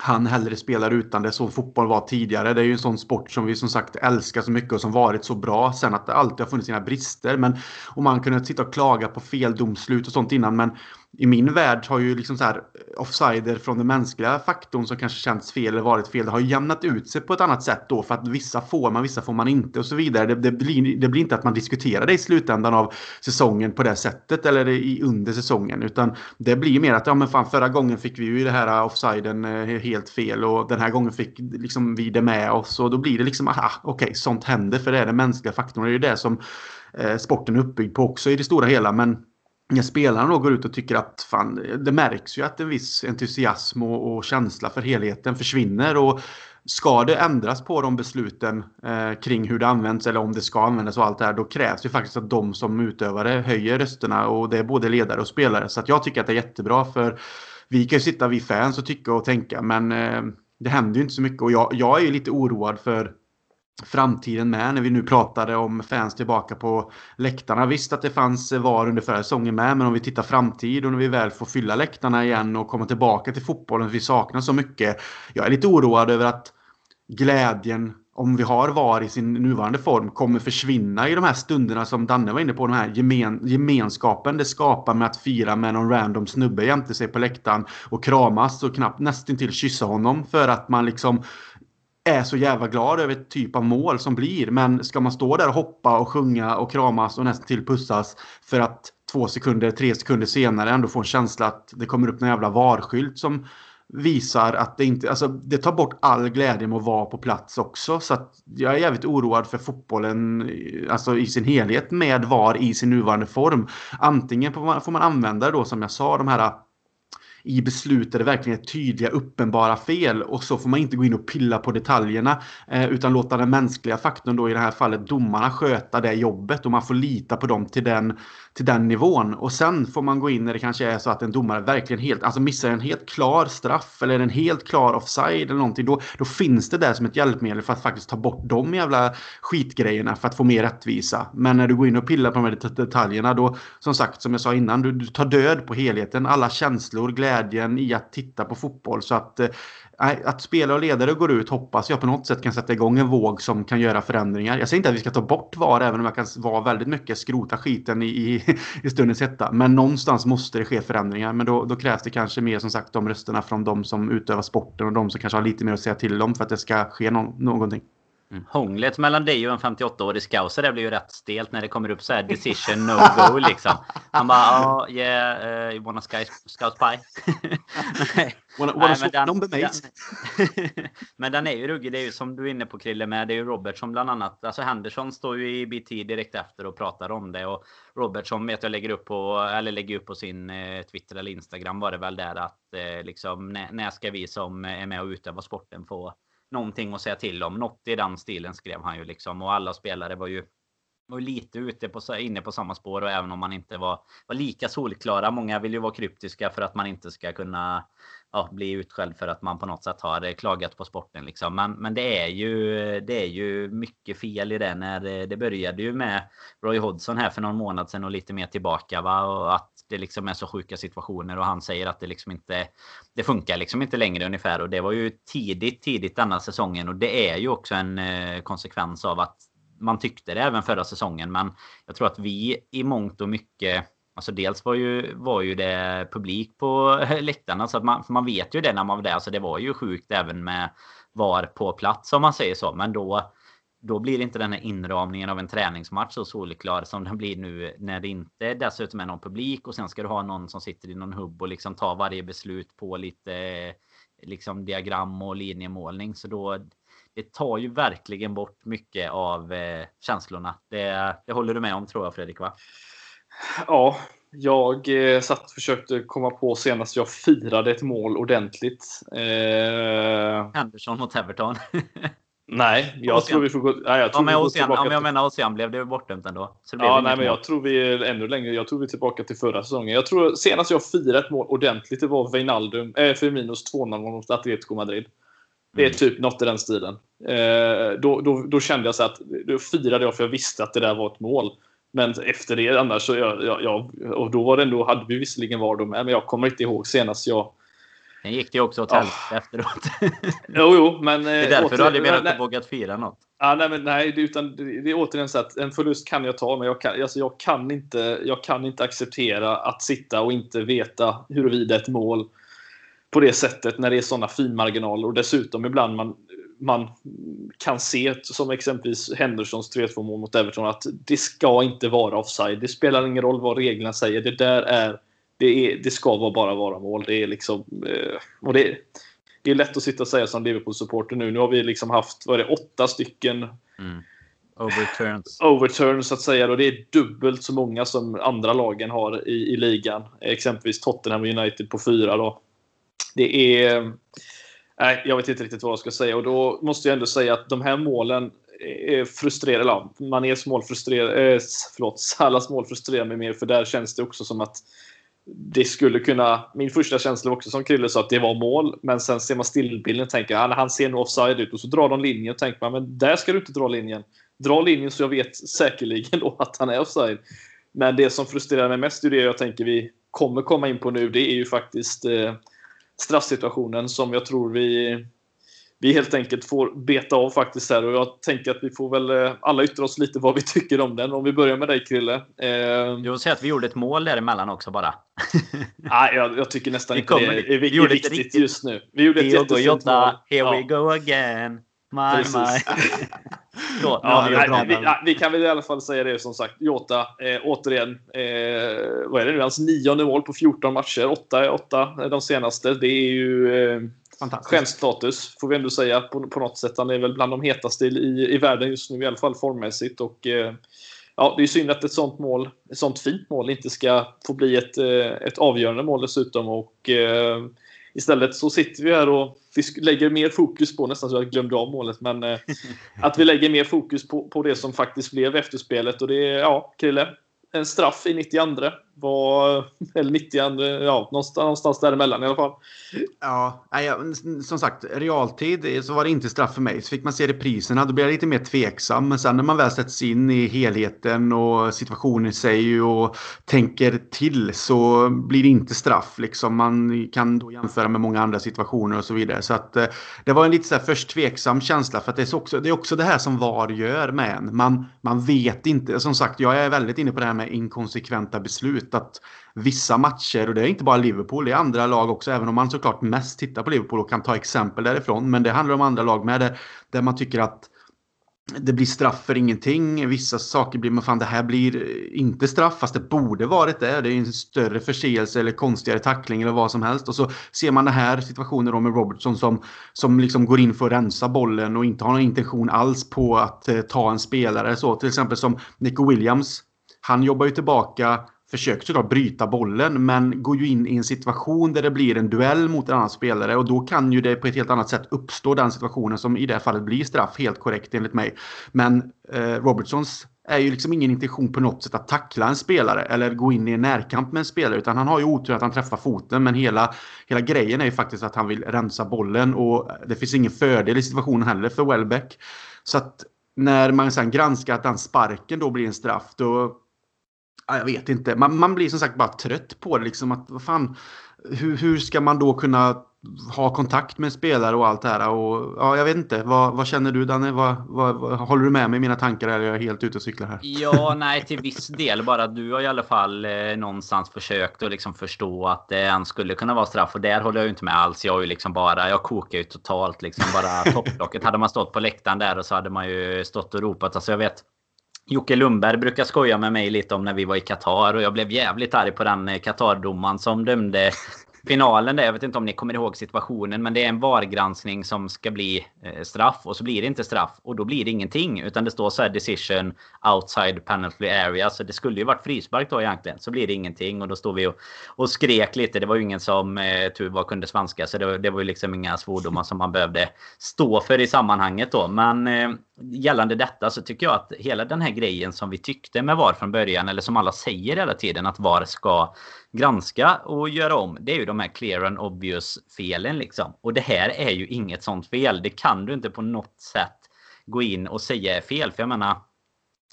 han hellre spelar utan det så fotboll var tidigare. Det är ju en sån sport som vi som sagt älskar så mycket och som varit så bra. Sen att det alltid har funnits sina brister. Men och man kunde sitta och klaga på fel domslut och sånt innan. Men i min värld har ju liksom så här eh, offsider från den mänskliga faktorn som kanske känts fel eller varit fel. Det har jämnat ut sig på ett annat sätt då för att vissa får man, vissa får man inte och så vidare. Det, det, blir, det blir inte att man diskuterar det i slutändan av säsongen på det sättet eller i, under säsongen utan det blir mer att ja men fan förra gången fick vi ju det här eh, offsiden eh, helt fel och den här gången fick liksom vi det med oss och då blir det liksom aha okej okay, sånt händer för det är den mänskliga faktorn. Det är ju det som eh, sporten är uppbyggd på också i det stora hela men spelarna då går ut och tycker att fan, det märks ju att en viss entusiasm och, och känsla för helheten försvinner. Och ska det ändras på de besluten eh, kring hur det används eller om det ska användas och allt det här, då krävs ju faktiskt att de som utövare höjer rösterna och det är både ledare och spelare. Så att jag tycker att det är jättebra för vi kan ju sitta vi fans och tycka och tänka men eh, det händer ju inte så mycket och jag, jag är ju lite oroad för framtiden med när vi nu pratade om fans tillbaka på läktarna. Visst att det fanns VAR under förra säsongen med, men om vi tittar framtid och när vi väl får fylla läktarna igen och komma tillbaka till fotbollen, vi saknar så mycket. Jag är lite oroad över att glädjen om vi har VAR i sin nuvarande form kommer försvinna i de här stunderna som Danne var inne på. Den här gemen, gemenskapen det skapar med att fira med någon random snubbe jämte sig på läktaren och kramas och knappt nästintill kyssa honom för att man liksom är så jävla glad över ett typ av mål som blir. Men ska man stå där och hoppa och sjunga och kramas och nästan till pussas för att två sekunder, tre sekunder senare ändå få en känsla att det kommer upp en jävla varskylt som visar att det inte, alltså det tar bort all glädje med att vara på plats också. Så att jag är jävligt oroad för fotbollen alltså i sin helhet med VAR i sin nuvarande form. Antingen får man använda det då som jag sa, de här i beslut där det verkligen är tydliga, uppenbara fel. Och så får man inte gå in och pilla på detaljerna. Eh, utan låta den mänskliga faktorn, då i det här fallet domarna, sköta det jobbet. Och man får lita på dem till den, till den nivån. Och sen får man gå in när det kanske är så att en domare verkligen helt, alltså missar en helt klar straff eller en helt klar offside eller någonting. Då, då finns det där som ett hjälpmedel för att faktiskt ta bort de jävla skitgrejerna för att få mer rättvisa. Men när du går in och pillar på de här detaljerna då, som sagt, som jag sa innan, du, du tar död på helheten. Alla känslor, glädje glädjen i att titta på fotboll. Så att, eh, eh, att spelare och ledare går ut hoppas jag på något sätt kan sätta igång en våg som kan göra förändringar. Jag säger inte att vi ska ta bort VAR även om jag kan vara väldigt mycket skrota skiten i, i, i stundens hetta. Men någonstans måste det ske förändringar. Men då, då, krävs det kanske mer som sagt de rösterna från de som utövar sporten och de som kanske har lite mer att säga till om för att det ska ske no någonting. Mm. Hånglet mellan dig och en 58-årig scouser det blir ju rätt stelt när det kommer upp så här decision no go liksom. Han bara oh, yeah, uh, you wanna sky, scout pie? Nej. Wanna, wanna Nej, men, den, number den, men den är ju ruggig. Det är ju som du är inne på Krille med. Det är ju Robert som bland annat. Alltså Henderson står ju i BT direkt efter och pratar om det. Och Robert som vet jag lägger upp på, eller lägger upp på sin eh, Twitter eller Instagram var det väl där att eh, liksom när, när ska vi som är med och utövar sporten få någonting att säga till om. Något i den stilen skrev han ju liksom. Och alla spelare var ju var lite ute på, inne på samma spår och även om man inte var, var lika solklara. Många vill ju vara kryptiska för att man inte ska kunna ja, bli utskälld för att man på något sätt har eh, klagat på sporten. Liksom. Men, men det, är ju, det är ju mycket fel i det. När eh, det började ju med Roy Hodgson här för någon månad sedan och lite mer tillbaka. Va? Och att det liksom är så sjuka situationer och han säger att det liksom inte det funkar liksom inte längre ungefär och det var ju tidigt tidigt denna säsongen och det är ju också en eh, konsekvens av att man tyckte det även förra säsongen men jag tror att vi i mångt och mycket Alltså dels var ju, var ju det publik på läktarna så att man, man vet ju det när man var där. så det var ju sjukt även med VAR på plats om man säger så. Men då då blir inte den här inramningen av en träningsmatch så solklar som den blir nu när det inte dessutom är någon publik och sen ska du ha någon som sitter i någon hubb och liksom tar varje beslut på lite eh, liksom diagram och linjemålning. Så då det tar ju verkligen bort mycket av eh, känslorna. Det, det håller du med om tror jag Fredrik va? Ja, jag eh, satt och försökte komma på senast jag firade ett mål ordentligt. Eh... Henderson mot Everton. Nej, jag Ocean. tror vi får gå... Nej, jag tror ja, men Ocean, ja, men jag menar Ocean blev det bortdömt ändå. Så ja, nej, men jag tror vi är ännu längre. Jag tror vi är tillbaka till förra säsongen. Jag tror senast jag firade ett mål ordentligt, det var Wijnaldum, äh, Firminos 2-0 mot Atletico Madrid. Det är mm. typ något i den stilen. Eh, då, då, då kände jag så att då firade jag för jag visste att det där var ett mål. Men efter det annars så jag, jag, jag och då var det ändå, hade vi visserligen VAR med, men jag kommer inte ihåg senast jag Sen gick det också åt helvete oh. efteråt. jo, jo, men... Det är eh, därför åter, du aldrig mer inte vågat fira något. Ja, nej, men, nej, utan det, det är återigen så att en förlust kan jag ta, men jag kan, alltså, jag, kan inte, jag kan inte acceptera att sitta och inte veta huruvida ett mål på det sättet när det är sådana finmarginaler och dessutom ibland man, man kan se, som exempelvis Hendersons 3-2 mål mot Everton, att det ska inte vara offside. Det spelar ingen roll vad reglerna säger. Det där är det, är, det ska vara bara vara mål. Det är liksom... Eh, och det, det är lätt att sitta och säga som Liverpool-supporter nu. Nu har vi liksom haft, vad är det, åtta stycken mm. Overturns. Overturns så att säga. Och det är dubbelt så många som andra lagen har i, i ligan. Exempelvis Tottenham United på fyra. Då. Det är... Nej, jag vet inte riktigt vad jag ska säga. Och då måste jag ändå säga att de här målen är frustrerande. Eller, Manés mål frustrerar... Eh, förlåt, Salas mål frustrerar mig mer. För där känns det också som att det skulle kunna... Min första känsla var också som Krille sa att det var mål. Men sen ser man stillbilden och tänker ah, att han ser nog offside ut. Och så drar de linjen och tänker man men där ska du inte dra linjen. Dra linjen så jag vet säkerligen då att han är offside. Men det som frustrerar mig mest är det jag tänker vi kommer komma in på nu. Det är ju faktiskt eh, straffsituationen som jag tror vi vi helt enkelt får beta av faktiskt här och jag tänker att vi får väl eh, alla yttra oss lite vad vi tycker om den. Om vi börjar med dig Krille. Eh, jag vill säga att vi gjorde ett mål däremellan också bara. Nej, jag, jag tycker nästan inte det är, är, är viktigt just nu. Vi gjorde ett jättefint mål. Here ja. we go again. Nej, nej. ja, ja, vi, ja, vi, kan väl i alla fall säga det som sagt. Jota, eh, återigen. Eh, vad är det nu? Hans nionde mål på 14 matcher. 8 8 de senaste. Det är ju eh, stjärnstatus, får vi ändå säga på, på något sätt. Han är väl bland de hetaste i, i världen just nu, i alla fall formmässigt. Och, eh, ja, det är synd att ett sånt mål, ett sånt fint mål inte ska få bli ett, eh, ett avgörande mål dessutom. Och, eh, Istället så sitter vi här och vi lägger mer fokus på, nästan så jag glömde av målet, men eh, att vi lägger mer fokus på, på det som faktiskt blev efterspelet. Och det är, ja, Krille, en straff i 92 var, eller 90 ja, någonstans, någonstans däremellan i alla fall. Ja, som sagt, realtid eh, så var det inte straff för mig. Så fick man se repriserna, då blev jag lite mer tveksam. Men sen när man väl sätts in i helheten och situationen i sig och tänker till så blir det inte straff. Liksom. Man kan då jämföra med många andra situationer och så vidare. Så att, eh, det var en lite så här först tveksam känsla för att det är, också, det är också det här som VAR gör med en. Man, man vet inte. Som sagt, jag är väldigt inne på det här med inkonsekventa beslut ut att vissa matcher, och det är inte bara Liverpool, det är andra lag också, även om man såklart mest tittar på Liverpool och kan ta exempel därifrån. Men det handlar om andra lag med, där, där man tycker att det blir straff för ingenting. Vissa saker blir, men fan det här blir inte straff fast det borde varit det. Det är en större förseelse eller konstigare tackling eller vad som helst. Och så ser man den här situationen då med Robertson som, som liksom går in för att rensa bollen och inte har någon intention alls på att eh, ta en spelare. Så till exempel som Nico Williams. Han jobbar ju tillbaka försöker såklart bryta bollen men går ju in i en situation där det blir en duell mot en annan spelare och då kan ju det på ett helt annat sätt uppstå den situationen som i det här fallet blir straff helt korrekt enligt mig. Men eh, Robertsons är ju liksom ingen intention på något sätt att tackla en spelare eller gå in i en närkamp med en spelare utan han har ju otur att han träffar foten men hela, hela grejen är ju faktiskt att han vill rensa bollen och det finns ingen fördel i situationen heller för Welbeck. Så att när man sen granskar att den sparken då blir en straff då jag vet inte. Man, man blir som sagt bara trött på det. Liksom att, vad fan, hur, hur ska man då kunna ha kontakt med spelare och allt det här? Och, ja, jag vet inte. Vad, vad känner du Danne? Vad, vad, vad, håller du med mig i mina tankar eller är jag helt ute och cyklar här? Ja, nej till viss del. Bara du har i alla fall eh, någonstans försökt att liksom förstå att det eh, skulle kunna vara straff. Och där håller jag ju inte med alls. Jag är ju liksom bara, jag kokar ju totalt liksom. Bara topplocket. hade man stått på läktaren där och så hade man ju stått och ropat. Alltså jag vet Jocke Lundberg brukar skoja med mig lite om när vi var i Qatar och jag blev jävligt arg på den eh, Qatar-domaren som dömde finalen där. Jag vet inte om ni kommer ihåg situationen, men det är en VAR-granskning som ska bli eh, straff och så blir det inte straff och då blir det ingenting utan det står så här decision outside penalty area. Så det skulle ju varit frispark då egentligen. Så blir det ingenting och då står vi och, och skrek lite. Det var ju ingen som eh, tur var kunde svenska så det, det var ju liksom inga svordomar som man behövde stå för i sammanhanget då. Men eh, gällande detta så tycker jag att hela den här grejen som vi tyckte med VAR från början eller som alla säger hela tiden att VAR ska granska och göra om. Det är ju de här clear and obvious felen liksom. Och det här är ju inget sånt fel. Det kan du inte på något sätt gå in och säga är fel. För jag menar,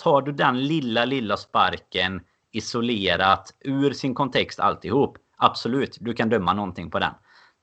tar du den lilla, lilla sparken isolerat ur sin kontext alltihop. Absolut, du kan döma någonting på den.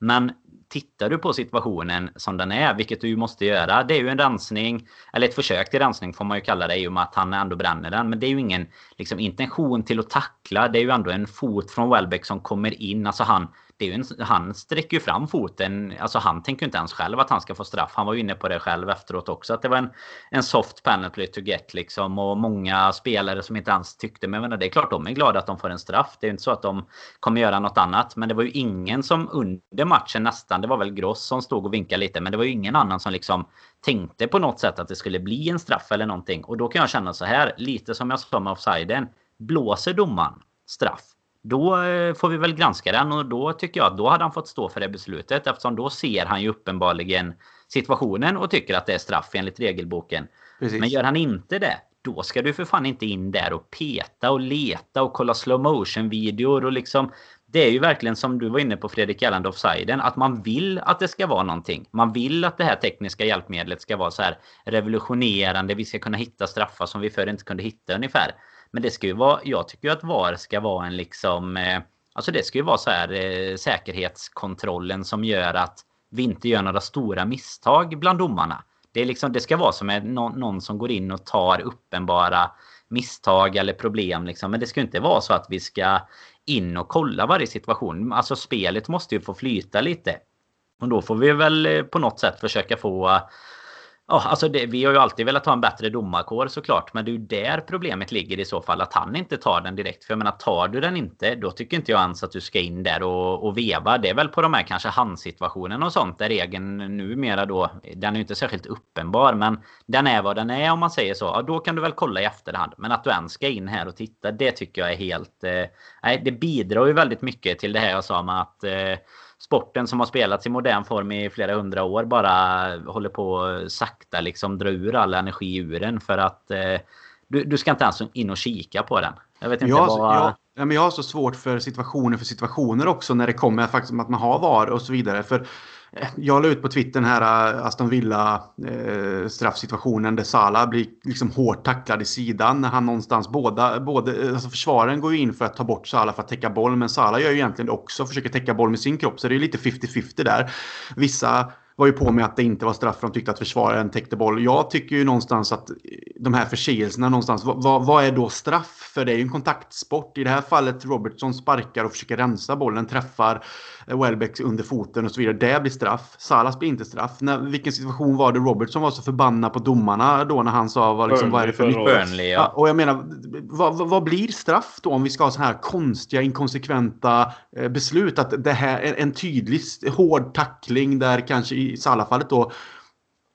Men tittar du på situationen som den är, vilket du ju måste göra. Det är ju en rensning, eller ett försök till rensning får man ju kalla det i och med att han ändå bränner den. Men det är ju ingen liksom, intention till att tackla. Det är ju ändå en fot från Welbeck som kommer in. Alltså han det är ju en, han sträcker ju fram foten. Alltså han tänker ju inte ens själv att han ska få straff. Han var ju inne på det själv efteråt också. Att det var en, en soft penalty to get liksom. Och många spelare som inte ens tyckte. Men menar, det är klart de är glada att de får en straff. Det är inte så att de kommer göra något annat. Men det var ju ingen som under matchen nästan. Det var väl Gross som stod och vinkade lite. Men det var ju ingen annan som liksom tänkte på något sätt att det skulle bli en straff eller någonting. Och då kan jag känna så här. Lite som jag sa med offsiden. Blåser domaren straff då eh, får vi väl granska den och då tycker jag att då hade han fått stå för det beslutet eftersom då ser han ju uppenbarligen situationen och tycker att det är straff enligt regelboken. Precis. Men gör han inte det, då ska du för fan inte in där och peta och leta och kolla slow motion videor och liksom det är ju verkligen som du var inne på Fredrik gällande offsiden att man vill att det ska vara någonting. Man vill att det här tekniska hjälpmedlet ska vara så här revolutionerande. Vi ska kunna hitta straffar som vi förr inte kunde hitta ungefär. Men det ska ju vara, jag tycker ju att VAR ska vara en liksom, eh, alltså det ska ju vara så här eh, säkerhetskontrollen som gör att vi inte gör några stora misstag bland domarna. Det, är liksom, det ska vara som en, någon, någon som går in och tar uppenbara misstag eller problem. Liksom. Men det ska inte vara så att vi ska in och kolla varje situation. Alltså spelet måste ju få flyta lite. Och då får vi väl eh, på något sätt försöka få Ja, alltså det, vi har ju alltid velat ha en bättre domarkår såklart. Men det är ju där problemet ligger i så fall. Att han inte tar den direkt. För jag menar, tar du den inte, då tycker inte jag ens att du ska in där och, och veva. Det är väl på de här kanske handsituationerna och sånt. Där regeln numera då, den är ju inte särskilt uppenbar. Men den är vad den är om man säger så. Ja, då kan du väl kolla i efterhand. Men att du ens ska in här och titta, det tycker jag är helt... Eh, nej, det bidrar ju väldigt mycket till det här jag sa med att eh, sporten som har spelats i modern form i flera hundra år bara håller på sakta liksom dra ur all energi ur den för att eh, du, du ska inte ens in och kika på den. Jag vet inte jag, vad... jag, ja, men jag har så svårt för situationer för situationer också när det kommer faktiskt att man har VAR och så vidare. För jag la ut på Twitter den här eh, Aston Villa eh, straffsituationen där Salah blir liksom hårt tacklad i sidan när han någonstans båda, både, eh, alltså försvararen går ju in för att ta bort Salah för att täcka boll men Salah gör ju egentligen det också, försöker täcka boll med sin kropp så det är lite 50-50 där. Vissa var ju på med att det inte var straff för de tyckte att försvararen täckte boll. Jag tycker ju någonstans att de här förseelserna någonstans, vad, vad är då straff? För det är ju en kontaktsport. I det här fallet Robertson sparkar och försöker rensa bollen, träffar Welbeck under foten och så vidare. Det blir straff. Salas blir inte straff. När, vilken situation var det Robertson var så förbannad på domarna då när han sa vad, liksom, vad är det för Burnley, ja. Och jag menar, vad, vad, blir straff då om vi ska ha så här konstiga, inkonsekventa eh, beslut? Att det här är en tydlig, hård tackling där kanske i Salah-fallet då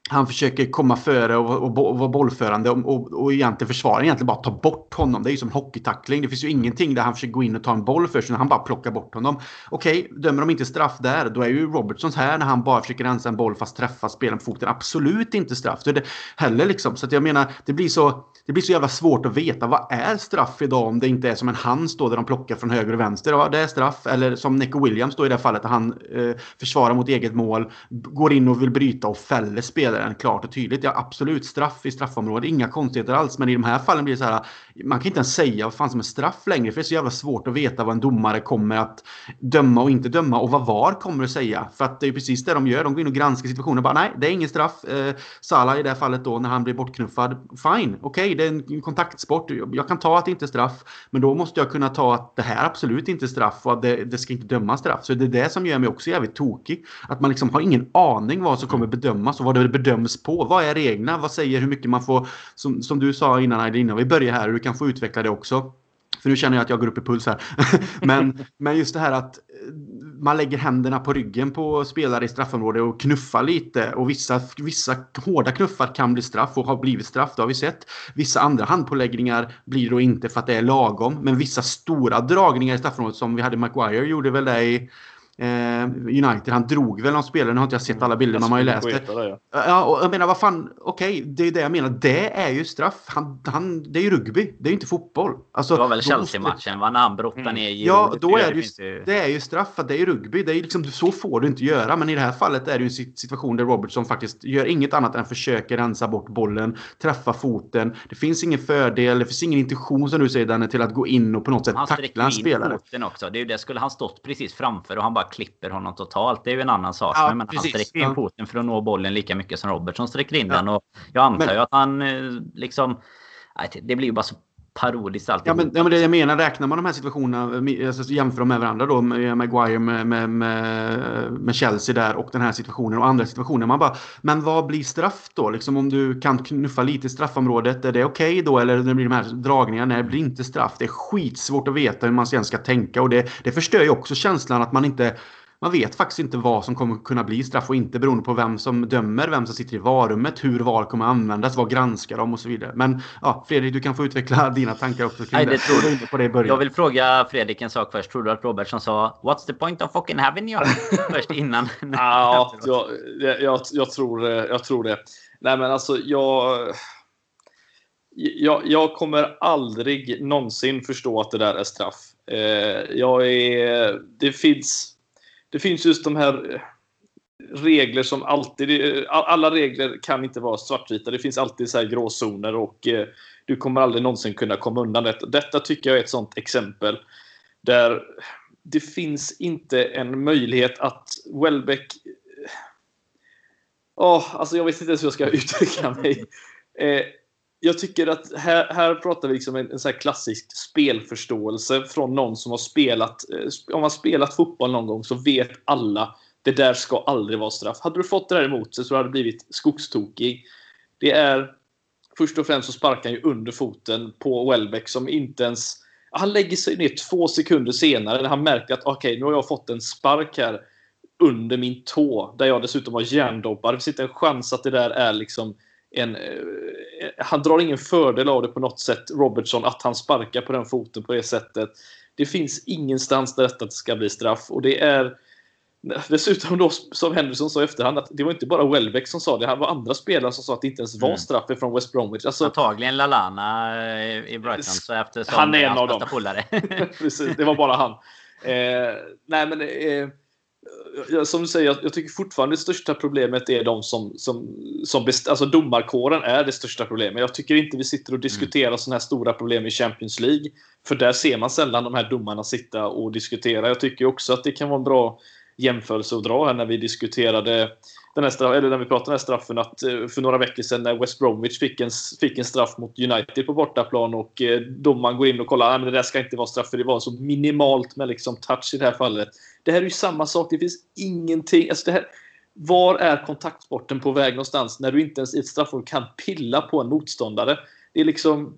han försöker komma före och, och, och vara bollförande och, och, och egentligen försvara egentligen bara ta bort honom. Det är ju som hockeytackling. Det finns ju ingenting där han försöker gå in och ta en boll först, utan han bara plockar bort honom. Okej, dömer de inte straff där, då är ju Robertsons här när han bara försöker rensa en boll fast träffa spelaren på foten. Absolut inte straff. Det är det heller liksom. Så att jag menar, det blir så, det blir så jävla svårt att veta vad är straff idag om det inte är som en hands då där de plockar från höger och vänster. Ja, det är straff. Eller som Nico Williams då i det här fallet, där han eh, försvarar mot eget mål, går in och vill bryta och fäller spelaren klart och tydligt. Ja, absolut straff i straffområdet, inga konstigheter alls. Men i de här fallen blir det så här, man kan inte ens säga vad fan som är straff längre. För det är så jävla svårt att veta vad en domare kommer att döma och inte döma och vad VAR kommer att säga. För att det är precis det de gör. De går in och granskar situationen och bara nej, det är ingen straff. Eh, Salah i det här fallet då när han blir bortknuffad. Fine, okej, okay, det är en kontaktsport. Jag kan ta att det inte är straff. Men då måste jag kunna ta att det här absolut inte är straff och att det, det ska inte dömas straff. Så det är det som gör mig också jävligt tokig. Att man liksom har ingen aning vad som kommer bedömas och vad det döms på. Vad är reglerna? Vad säger hur mycket man får? Som, som du sa innan, innan vi börjar här, du kan få utveckla det också. För nu känner jag att jag går upp i puls här. men, men just det här att eh, man lägger händerna på ryggen på spelare i straffområdet och knuffar lite. Och vissa, vissa hårda knuffar kan bli straff och har blivit straff, det har vi sett. Vissa andra handpåläggningar blir då inte för att det är lagom. Men vissa stora dragningar i straffområdet som vi hade Maguire gjorde väl det i United. Han drog väl någon spelare, nu har inte jag sett alla bilder, man har ju läst det. det ja. och jag menar, vad fan, okej, okay, det är det jag menar. Det är ju straff. Han, han, det är ju rugby, det är ju inte fotboll. Alltså, det var väl Chelsea-matchen, va? När han brottade ner Ja, då är det, ju, det är ju straff, det är ju rugby. Det är liksom, så får du inte göra. Men i det här fallet är det ju en situation där Robertson faktiskt gör inget annat än försöker rensa bort bollen, träffa foten. Det finns ingen fördel, det finns ingen intention som du säger Danne, till att gå in och på något sätt tackla en spelare. Han foten också. Det är ju det, skulle han stått precis framför och han bara klipper honom totalt. Det är ju en annan sak. Ja, men han sträcker in foten för att nå bollen lika mycket som Robertson sträcker in ja. den. Och jag antar men, ju att han eh, liksom... Det blir ju bara så parodiskt alltid. Ja men, ja, men det jag menar, räknar man de här situationerna, alltså, jämför dem med varandra då, med Maguire med, med, med, med, Chelsea där och den här situationen och andra situationer. Man bara, men vad blir straff då? Liksom om du kan knuffa lite i straffområdet, är det okej okay då? Eller det blir de här dragningarna, nej det blir inte straff. Det är skitsvårt att veta hur man sen ska tänka och det, det förstör ju också känslan att man inte man vet faktiskt inte vad som kommer kunna bli straff och inte beroende på vem som dömer, vem som sitter i varummet, hur VAR kommer användas, vad granskar de och så vidare. Men ja, Fredrik, du kan få utveckla dina tankar också kring Nej, det. Tror du. På det i Jag vill fråga Fredrik en sak först. Tror du att Robertson sa What's the point of fucking having you? först innan? ja, jag, jag, jag, tror, jag tror det. Nej, men alltså jag... Jag, jag, kommer aldrig någonsin förstå att det där är straff. Eh, jag är, det finns det finns just de här eh, regler som alltid... Eh, alla regler kan inte vara svartvita. Det finns alltid så här gråzoner och eh, du kommer aldrig någonsin kunna komma undan detta. Detta tycker jag är ett sånt exempel där det finns inte en möjlighet att Welbeck... Oh, alltså jag vet inte ens hur jag ska uttrycka mig. Jag tycker att här, här pratar vi liksom en, en så klassisk spelförståelse från någon som har spelat, eh, om man spelat fotboll någon gång så vet alla det där ska aldrig vara straff. Hade du fått det där emot sig så hade du blivit skogstokig. Det är först och främst så sparkar han ju under foten på Welbeck som inte ens... Han lägger sig ner två sekunder senare när han märker att okej, okay, nu har jag fått en spark här under min tå där jag dessutom har järndoppar. Det finns inte en chans att det där är liksom en... Eh, han drar ingen fördel av det på något sätt, Robertson, att han sparkar på den foten på det sättet. Det finns ingenstans där detta ska bli straff och det är Dessutom då, som Henderson sa i efterhand, att det var inte bara Welbeck som sa det. Det var andra spelare som sa att det inte ens var mm. straff från West Bromwich. Alltså, Antagligen Lalana i Brighton. Så eftersom han är en av dem. Precis, det var bara han. Eh, nej, men eh, som du säger, jag, tycker fortfarande det största problemet är de som, som, som best, alltså domarkåren är det största problemet. Jag tycker inte vi sitter och diskuterar mm. sådana här stora problem i Champions League. För där ser man sällan de här domarna sitta och diskutera. Jag tycker också att det kan vara en bra jämförelse att dra här när vi diskuterade den här straff, eller när vi pratade om den här straffen att eh, för några veckor sedan när West Bromwich fick en, fick en straff mot United på bortaplan och eh, domaren går in och kollar att det där ska inte vara straff för det var så minimalt med liksom touch i det här fallet. Det här är ju samma sak. Det finns ingenting. Alltså det här, var är kontaktsporten på väg någonstans när du inte ens i ett straffområde kan pilla på en motståndare? Det är liksom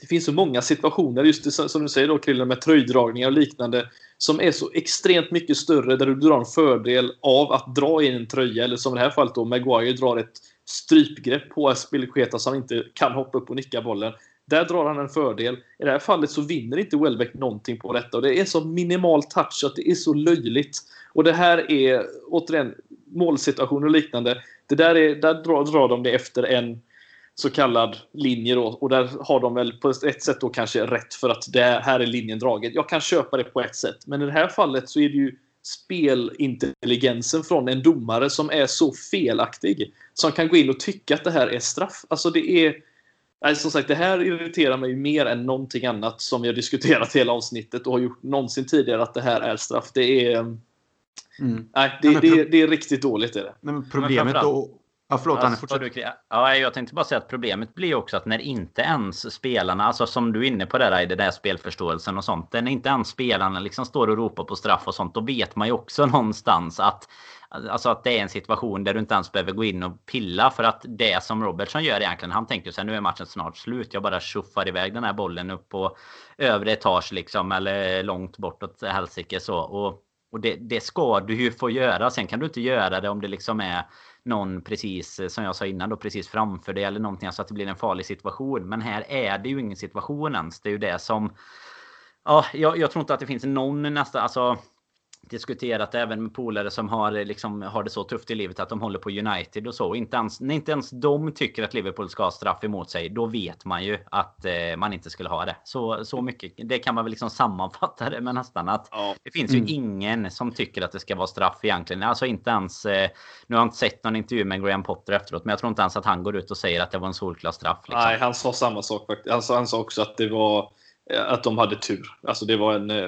det finns så många situationer, just det, som du säger då Krille, med tröjdragningar och liknande, som är så extremt mycket större där du drar en fördel av att dra in en tröja, eller som i det här fallet då, Maguire drar ett strypgrepp på Aspilicueta som inte kan hoppa upp och nicka bollen. Där drar han en fördel. I det här fallet så vinner inte Welbeck någonting på detta. Och det är så minimal touch att det är så löjligt. Och det här är, återigen, målsituationer och liknande. Det där, är, där drar, drar de det efter en så kallad linje då. Och där har de väl på ett sätt då kanske rätt för att det här är linjen dragen. Jag kan köpa det på ett sätt. Men i det här fallet så är det ju spelintelligensen från en domare som är så felaktig. Som kan gå in och tycka att det här är straff. Alltså det är... Alltså som sagt, det här irriterar mig mer än någonting annat som vi har diskuterat hela avsnittet och har gjort någonsin tidigare att det här är straff. Det är... Mm. Nej, det, ja, det, det, är riktigt dåligt. Är det. Men problemet då, Ja, förlåt Anne, fortsätt. Ja, jag tänkte bara säga att problemet blir också att när inte ens spelarna, alltså som du är inne på där i det där spelförståelsen och sånt. När inte ens spelarna liksom står och ropar på straff och sånt, då vet man ju också någonstans att Alltså att det är en situation där du inte ens behöver gå in och pilla för att det som Robertson gör egentligen. Han tänker så här, nu är matchen snart slut. Jag bara tjoffar iväg den här bollen upp på övre etage liksom eller långt bortåt helsike så. Och, och det, det ska du ju få göra. Sen kan du inte göra det om det liksom är någon precis, som jag sa innan, då precis framför dig eller någonting så att det blir en farlig situation. Men här är det ju ingen situation ens. Det är ju det som... Ja, jag, jag tror inte att det finns någon nästa... Alltså, diskuterat även med polare som har, liksom, har det så tufft i livet att de håller på United och så. Inte ens, när inte ens de tycker att Liverpool ska ha straff emot sig, då vet man ju att eh, man inte skulle ha det. Så, så mycket, det kan man väl liksom sammanfatta det med nästan att ja. det finns mm. ju ingen som tycker att det ska vara straff egentligen. Alltså inte ens, eh, nu har jag inte sett någon intervju med Graham Potter efteråt, men jag tror inte ens att han går ut och säger att det var en solklar straff. Liksom. Nej, han sa samma sak faktiskt. Han sa, han sa också att det var eh, att de hade tur. Alltså det var en, eh,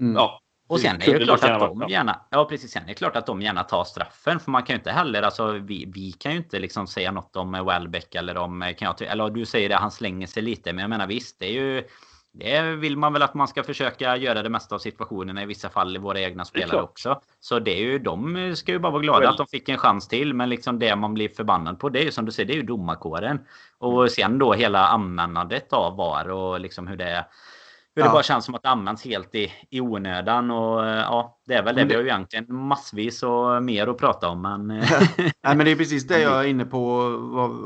mm. ja, och sen är det klart att de gärna, ja precis, sen är det klart att de gärna tar straffen. För man kan ju inte heller, alltså vi, vi kan ju inte liksom säga något om Welbeck eller om, kan jag, eller du säger det, han slänger sig lite. Men jag menar visst, det är ju, det vill man väl att man ska försöka göra det mesta av situationerna i vissa fall i våra egna spelare också. Så det är ju, de ska ju bara vara glada well. att de fick en chans till. Men liksom det man blir förbannad på, det är ju som du säger, det är ju domarkåren. Och sen då hela användandet av VAR och liksom hur det hur det bara känns som att det används helt i, i onödan. Och ja, det är väl det. Vi har ju egentligen massvis och mer att prata om. Men... Nej, men det är precis det jag är inne på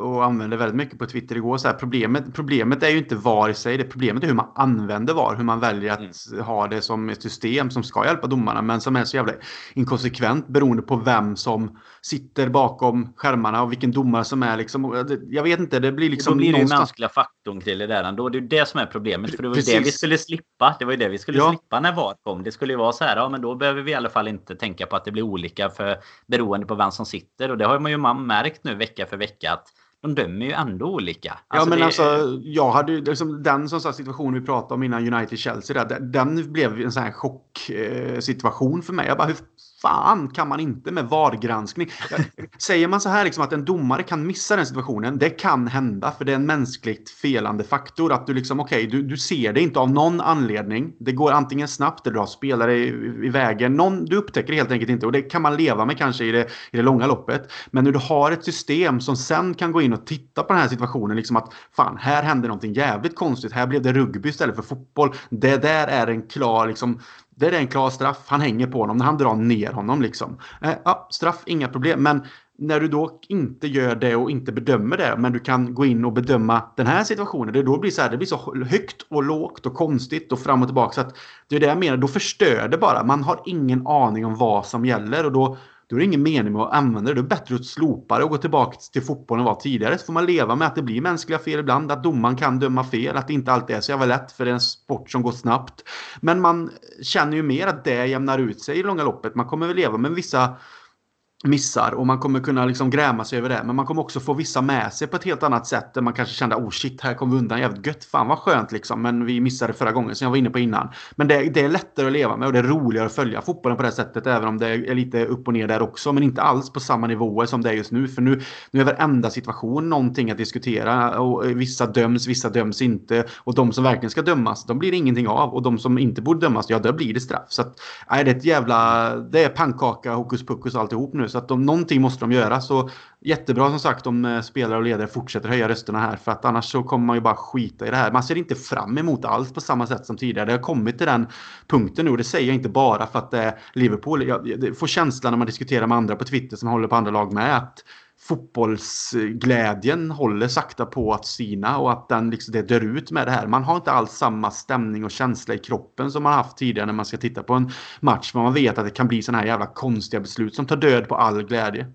och, använder väldigt mycket på Twitter igår. Så här, problemet, problemet är ju inte VAR i sig. Det problemet är hur man använder VAR. Hur man väljer att mm. ha det som ett system som ska hjälpa domarna. Men som är så jävla inkonsekvent beroende på vem som sitter bakom skärmarna och vilken domare som är liksom. Jag vet inte, det blir liksom. Då blir det någonstans... mänskliga faktorn till det där ändå. Det är ju det som är problemet. För det var ju det vi skulle slippa. Det var ju det vi skulle ja. slippa när VAR kom. Det skulle ju vara så här, ja men då behöver vi i alla fall inte tänka på att det blir olika för beroende på vem som sitter. Och det har man ju märkt nu vecka för vecka att de dömer ju ändå olika. Alltså ja, men det... alltså, jag hade ju liksom, den som sagt situation vi pratade om innan United-Chelsea, den blev en sån här chocksituation för mig. Jag bara, hur fan kan man inte med VAR-granskning? Säger man så här liksom att en domare kan missa den situationen, det kan hända för det är en mänskligt felande faktor. Att du liksom, okej, okay, du, du ser det inte av någon anledning. Det går antingen snabbt eller du har spelare i, i vägen. Någon, du upptäcker det helt enkelt inte och det kan man leva med kanske i det, i det långa loppet. Men när du har ett system som sen kan gå in och titta på den här situationen, liksom att fan, här hände någonting jävligt konstigt. Här blev det rugby istället för fotboll. Det där är en klar liksom, det är en klar straff. Han hänger på honom när han drar ner honom. Liksom. Eh, ja, straff, inga problem. Men när du då inte gör det och inte bedömer det, men du kan gå in och bedöma den här situationen. Det, då blir så här, det blir så högt och lågt och konstigt och fram och tillbaka. Så att det är det jag menar, då förstör det bara. Man har ingen aning om vad som gäller och då då är det ingen mening med att använda det. Då är det bättre att slopa det och gå tillbaka till fotbollen var tidigare. Så får man leva med att det blir mänskliga fel ibland, att domaren kan döma fel, att det inte alltid är så jävla lätt för det är en sport som går snabbt. Men man känner ju mer att det jämnar ut sig i långa loppet. Man kommer väl leva med vissa missar och man kommer kunna liksom gräma sig över det. Men man kommer också få vissa med sig på ett helt annat sätt. Där man kanske kände oh shit, här kom vi undan jävligt gött. Fan vad skönt liksom. Men vi missade förra gången som jag var inne på innan. Men det, det, är lättare att leva med och det är roligare att följa fotbollen på det sättet. Även om det är lite upp och ner där också. Men inte alls på samma nivåer som det är just nu. För nu, nu är varenda situation någonting att diskutera. Och eh, vissa döms, vissa döms inte. Och de som verkligen ska dömas, de blir det ingenting av. Och de som inte borde dömas, ja då blir det straff. Så att, nej, det är ett jävla... Det är pannkaka, hokus pokus alltihop nu nu. Så att de, någonting måste de göra. Så jättebra som sagt om eh, spelare och ledare fortsätter höja rösterna här. För att annars så kommer man ju bara skita i det här. Man ser inte fram emot allt på samma sätt som tidigare. Det har kommit till den punkten nu. Och det säger jag inte bara för att det är Liverpool. Jag får känslan när man diskuterar med andra på Twitter som håller på andra lag med. att fotbollsglädjen håller sakta på att sina och att den liksom, det dör ut med det här. Man har inte alls samma stämning och känsla i kroppen som man haft tidigare när man ska titta på en match. Men man vet att det kan bli sådana här jävla konstiga beslut som tar död på all glädje.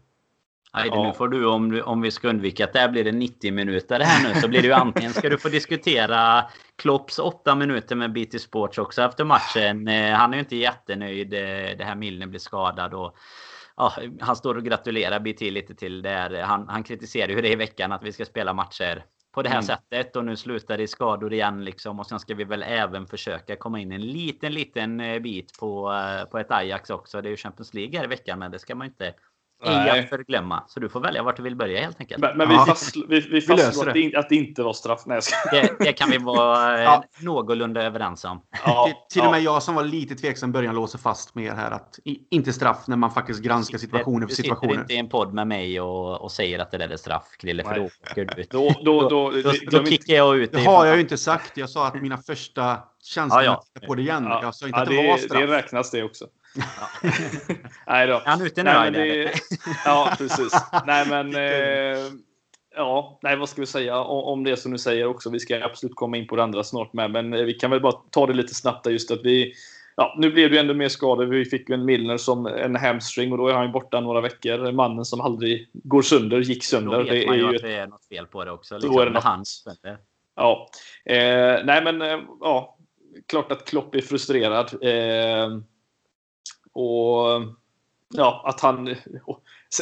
Nej, ja. nu får du om, om vi ska undvika att det här blir det 90 minuter här nu så blir det ju antingen ska du få diskutera Klopps 8 minuter med BT Sports också efter matchen. Eh, han är ju inte jättenöjd. Eh, det här Milner blir skadad och ja, han står och gratulerar BT lite till det. Han, han kritiserar ju det i veckan att vi ska spela matcher på det här mm. sättet och nu slutar det i skador igen liksom och sen ska vi väl även försöka komma in en liten liten eh, bit på, på ett Ajax också. Det är ju Champions League här i veckan men det ska man inte ej att förglömma. Så du får välja vart du vill börja helt enkelt. Men, men vi, fast, vi, vi fastslår att, det, att det inte var straff. Nej, det, det, kan vi vara eh, ja. någorlunda överens om. Ja, till, till och med jag som var lite tveksam i början låser fast mer här att inte straff när man faktiskt granskar situationer för situationer. Du sitter inte i en podd med mig och, och säger att det där är straff, Krille, för då åker du ut. Då, då, då, då, då kickar jag ut Det har jag ju inte sagt. Jag sa att mina första känslor ja, ja. på det igen. Jag sa inte att det, det var straff. Det räknas det också. Ja. Nej då. Är han ute nu? Nej, det, ja, precis. Nej, men... Eh, ja, nej, vad ska vi säga om det som du säger också? Vi ska absolut komma in på det andra snart med, men eh, vi kan väl bara ta det lite snabbt där just att vi... Ja, nu blev det ju ändå mer skador. Vi fick ju en Milner som en hamstring och då är han borta några veckor. Mannen som aldrig går sönder, gick sönder. Då vet det man ju att det är något fel på det också. Liksom, då är det något. Hans, ja. Eh, nej, men eh, ja. Klart att Klopp är frustrerad. Eh, och ja, att han...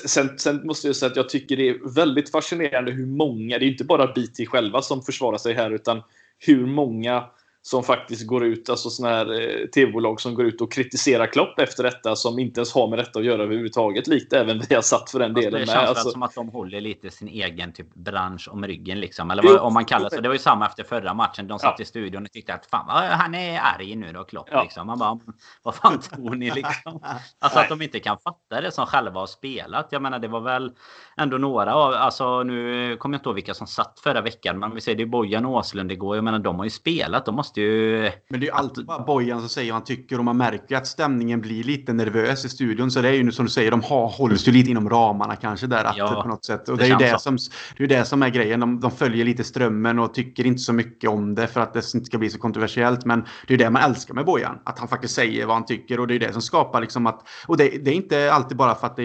Sen, sen, måste jag säga att jag tycker det är väldigt fascinerande hur många, det är inte bara BT själva som försvarar sig här, utan hur många som faktiskt går ut, alltså sådana här eh, tv-bolag som går ut och kritiserar Klopp efter detta som inte ens har med detta att göra överhuvudtaget. Likt även vi har satt för den alltså, delen. Det känns alltså... som att de håller lite sin egen typ bransch om ryggen liksom. Eller vad, om man kallar det. Det var ju samma efter förra matchen. De satt ja. i studion och tyckte att fan han är arg nu då Klopp. Ja. Liksom. Man bara, vad fan tror ni liksom? Alltså att de inte kan fatta det som själva har spelat. Jag menar det var väl ändå några av, alltså nu kommer jag inte ihåg vilka som satt förra veckan. Men vi säger det är Bojan och Åslund igår. Jag menar de har ju spelat. De måste ju... Men det är ju alltid bara Bojan som säger vad han tycker och man märker att stämningen blir lite nervös i studion. Så det är ju som du säger, de har, hålls ju lite inom ramarna kanske där att, ja, på något sätt. Och det, det är ju det som, det är det som är grejen. De, de, följer lite strömmen och tycker inte så mycket om det för att det inte ska bli så kontroversiellt. Men det är ju det man älskar med Bojan. Att han faktiskt säger vad han tycker och det är det som skapar liksom att... Och det, det är inte alltid bara för att det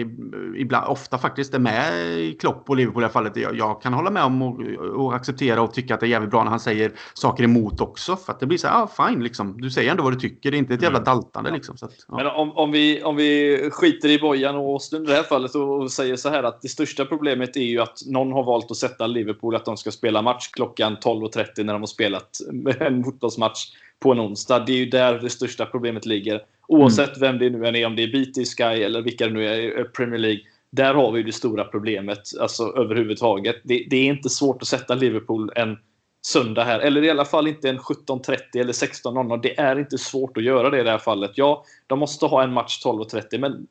ibland, ofta faktiskt är med i Klopp och Liverpool i det fallet. Jag, jag kan hålla med om och, och acceptera och tycka att det är jävligt bra när han säger saker emot också. För Att det blir så här, ah, fine liksom. Du säger ändå vad du tycker. Det är inte ett jävla mm. daltande liksom. Så att, ja. Men om, om, vi, om vi skiter i Bojan och Austin i det här fallet och säger så här att det största problemet är ju att någon har valt att sätta Liverpool att de ska spela match klockan 12.30 när de har spelat en fotbollsmatch på en onsdag. Det är ju där det största problemet ligger. Oavsett mm. vem det nu än är, om det är BT Sky eller vilka det nu är, Premier League. Där har vi det stora problemet alltså, överhuvudtaget. Det, det är inte svårt att sätta Liverpool en söndag här. Eller i alla fall inte en 17.30 eller 16.00. Det är inte svårt att göra det i det här fallet. Ja, de måste ha en match 12.30, men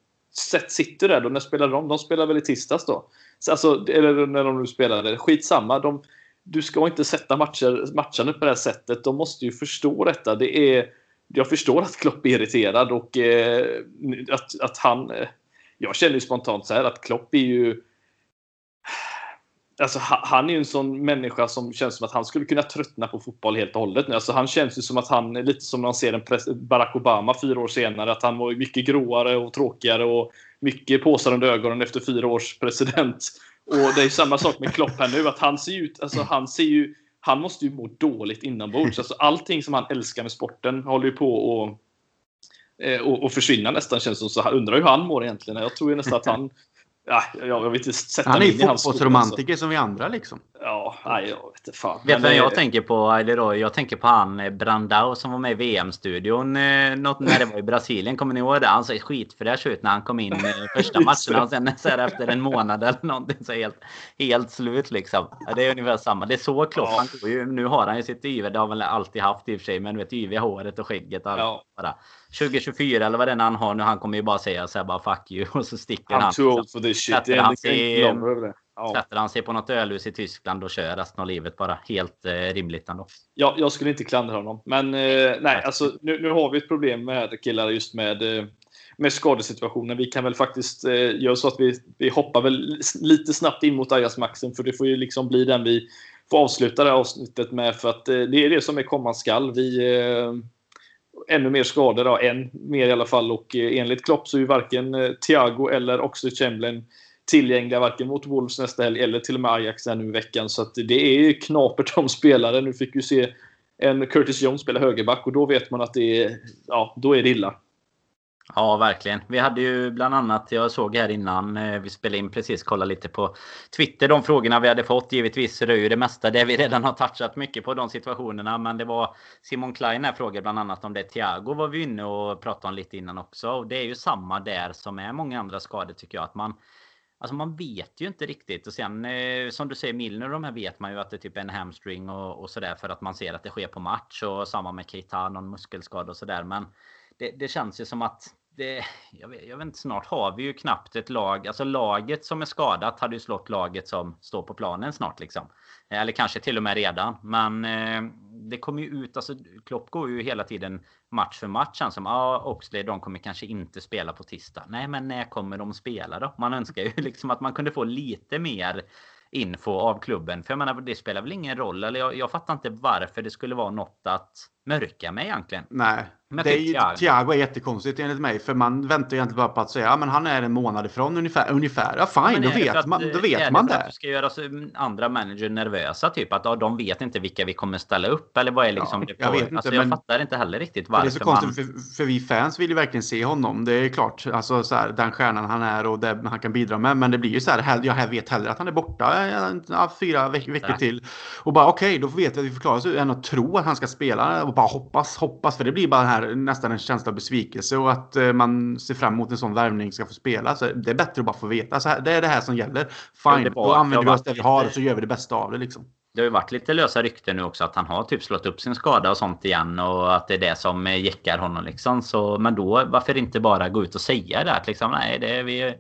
sätt City där då. När spelar de? De spelar väl i tisdags då? Alltså, eller när de nu spelade. Skitsamma. De, du ska inte sätta matcher, matchandet på det här sättet. De måste ju förstå detta. Det är, jag förstår att Klopp är irriterad och eh, att, att han... Eh, jag känner ju spontant så här att Klopp är ju Alltså, han är ju en sån människa som känns som att han skulle kunna tröttna på fotboll helt och hållet. Alltså, han känns ju som att han, lite som man ser en Barack Obama fyra år senare, att han var mycket gråare och tråkigare och mycket påsar under ögonen efter fyra års president. Och det är samma sak med Klopp här nu, att han ser ut, alltså han ser ju, han måste ju må dåligt inombords. Alltså allting som han älskar med sporten håller ju på att eh, och, och försvinna nästan känns det som. Så undrar hur han mår egentligen. Jag tror ju nästan att han Ja, jag vill inte sätta Han är ju fotbollsromantiker som vi andra liksom. Ja, nej, jag vet inte fan. Vet du vem jag tänker på? Eller då, jag tänker på han eh, Brandao som var med i VM-studion eh, något, när det var i Brasilien. Kommer ni ihåg det? Han såg skitfräsch ut när han kom in i första matcherna. Och sen så här, efter en månad eller någonting så helt, helt slut liksom. Ja, det är ungefär samma. Det är så Klopp. Ja. nu har han ju sitt yve. Det har han väl alltid haft i och för sig. Men du vet yviga håret och skägget. Och allt, ja. bara. 2024 eller vad den han har nu. Han kommer ju bara säga så här bara fuck you och så sticker I'm han. Too old for this shit. Sätter han, sig, ja. sätter han sig på något ölhus i Tyskland och kör resten av livet bara. Helt eh, rimligt ändå. Ja, jag skulle inte klandra honom. Men eh, nej, alltså nu, nu har vi ett problem med killar just med eh, med skadesituationen. Vi kan väl faktiskt eh, göra så att vi, vi hoppar väl lite snabbt in mot Ajax Maxen för det får ju liksom bli den vi får avsluta det här avsnittet med för att eh, det är det som är komma skall. Vi, eh, ännu mer skador, då, en mer i alla fall. Och eh, enligt Klopp så är ju varken eh, Thiago eller Oxlade Chamberlain tillgängliga varken mot Wolves nästa helg eller till och med Ajax nu i veckan. Så att det är knapert om spelare. Nu fick vi se en Curtis Jones spela högerback och då vet man att det är, ja, då är det illa. Ja, verkligen. Vi hade ju bland annat, jag såg här innan, eh, vi spelade in precis, kolla lite på Twitter, de frågorna vi hade fått. Givetvis så det är ju det mesta det vi redan har touchat mycket på de situationerna. Men det var Simon Klein här frågade bland annat om det. Thiago var vi inne och pratade om lite innan också. Och det är ju samma där som är många andra skador tycker jag. Att man, Alltså man vet ju inte riktigt. Och sen eh, som du säger Milner de här vet man ju att det är typ en hamstring och, och sådär för att man ser att det sker på match. Och samma med Keita, någon muskelskada och sådär. Men det, det, känns ju som att det, jag, vet, jag vet inte, snart har vi ju knappt ett lag. Alltså laget som är skadat hade ju slått laget som står på planen snart liksom. Eller kanske till och med redan. Men eh, det kommer ju ut, alltså Klopp går ju hela tiden match för match. Han som, ja Oxlade, de kommer kanske inte spela på tisdag. Nej, men när kommer de spela då? Man önskar ju liksom att man kunde få lite mer info av klubben. För jag menar, det spelar väl ingen roll. Eller jag, jag fattar inte varför det skulle vara något att mörka med egentligen. Nej, men det är, Thiago. Thiago är jättekonstigt enligt mig. För man väntar egentligen bara på att säga ja, men han är en månad ifrån ungefär. ungefär. Ja, fine, då vet man, då vet man det. Att du ska göra andra manager nervösa? Typ att ja, de vet inte vilka vi kommer ställa upp. Eller vad är liksom ja, det Jag, vet inte, alltså, jag fattar inte heller riktigt varför. Det är så konstigt, man... för, för, vi fans vill ju verkligen se honom. Det är klart, alltså så här, den stjärnan han är och det han kan bidra med. Men det blir ju så här, jag vet hellre att han är borta ja, fyra veck veckor till. Och bara okej, okay, då vet vi att vi förklarar oss än att tro att han ska spela bara hoppas, hoppas. För det blir bara här, nästan en känsla av besvikelse och att eh, man ser fram emot en sån värvning ska få spela. Så det är bättre att bara få veta. Så här, det är det här som gäller. Fine, då använder vi oss det vi har och så gör vi det bästa av det liksom. Det har ju varit lite lösa rykten nu också att han har typ slått upp sin skada och sånt igen och att det är det som jäckar honom liksom. Så, men då varför inte bara gå ut och säga det att liksom nej, det är vi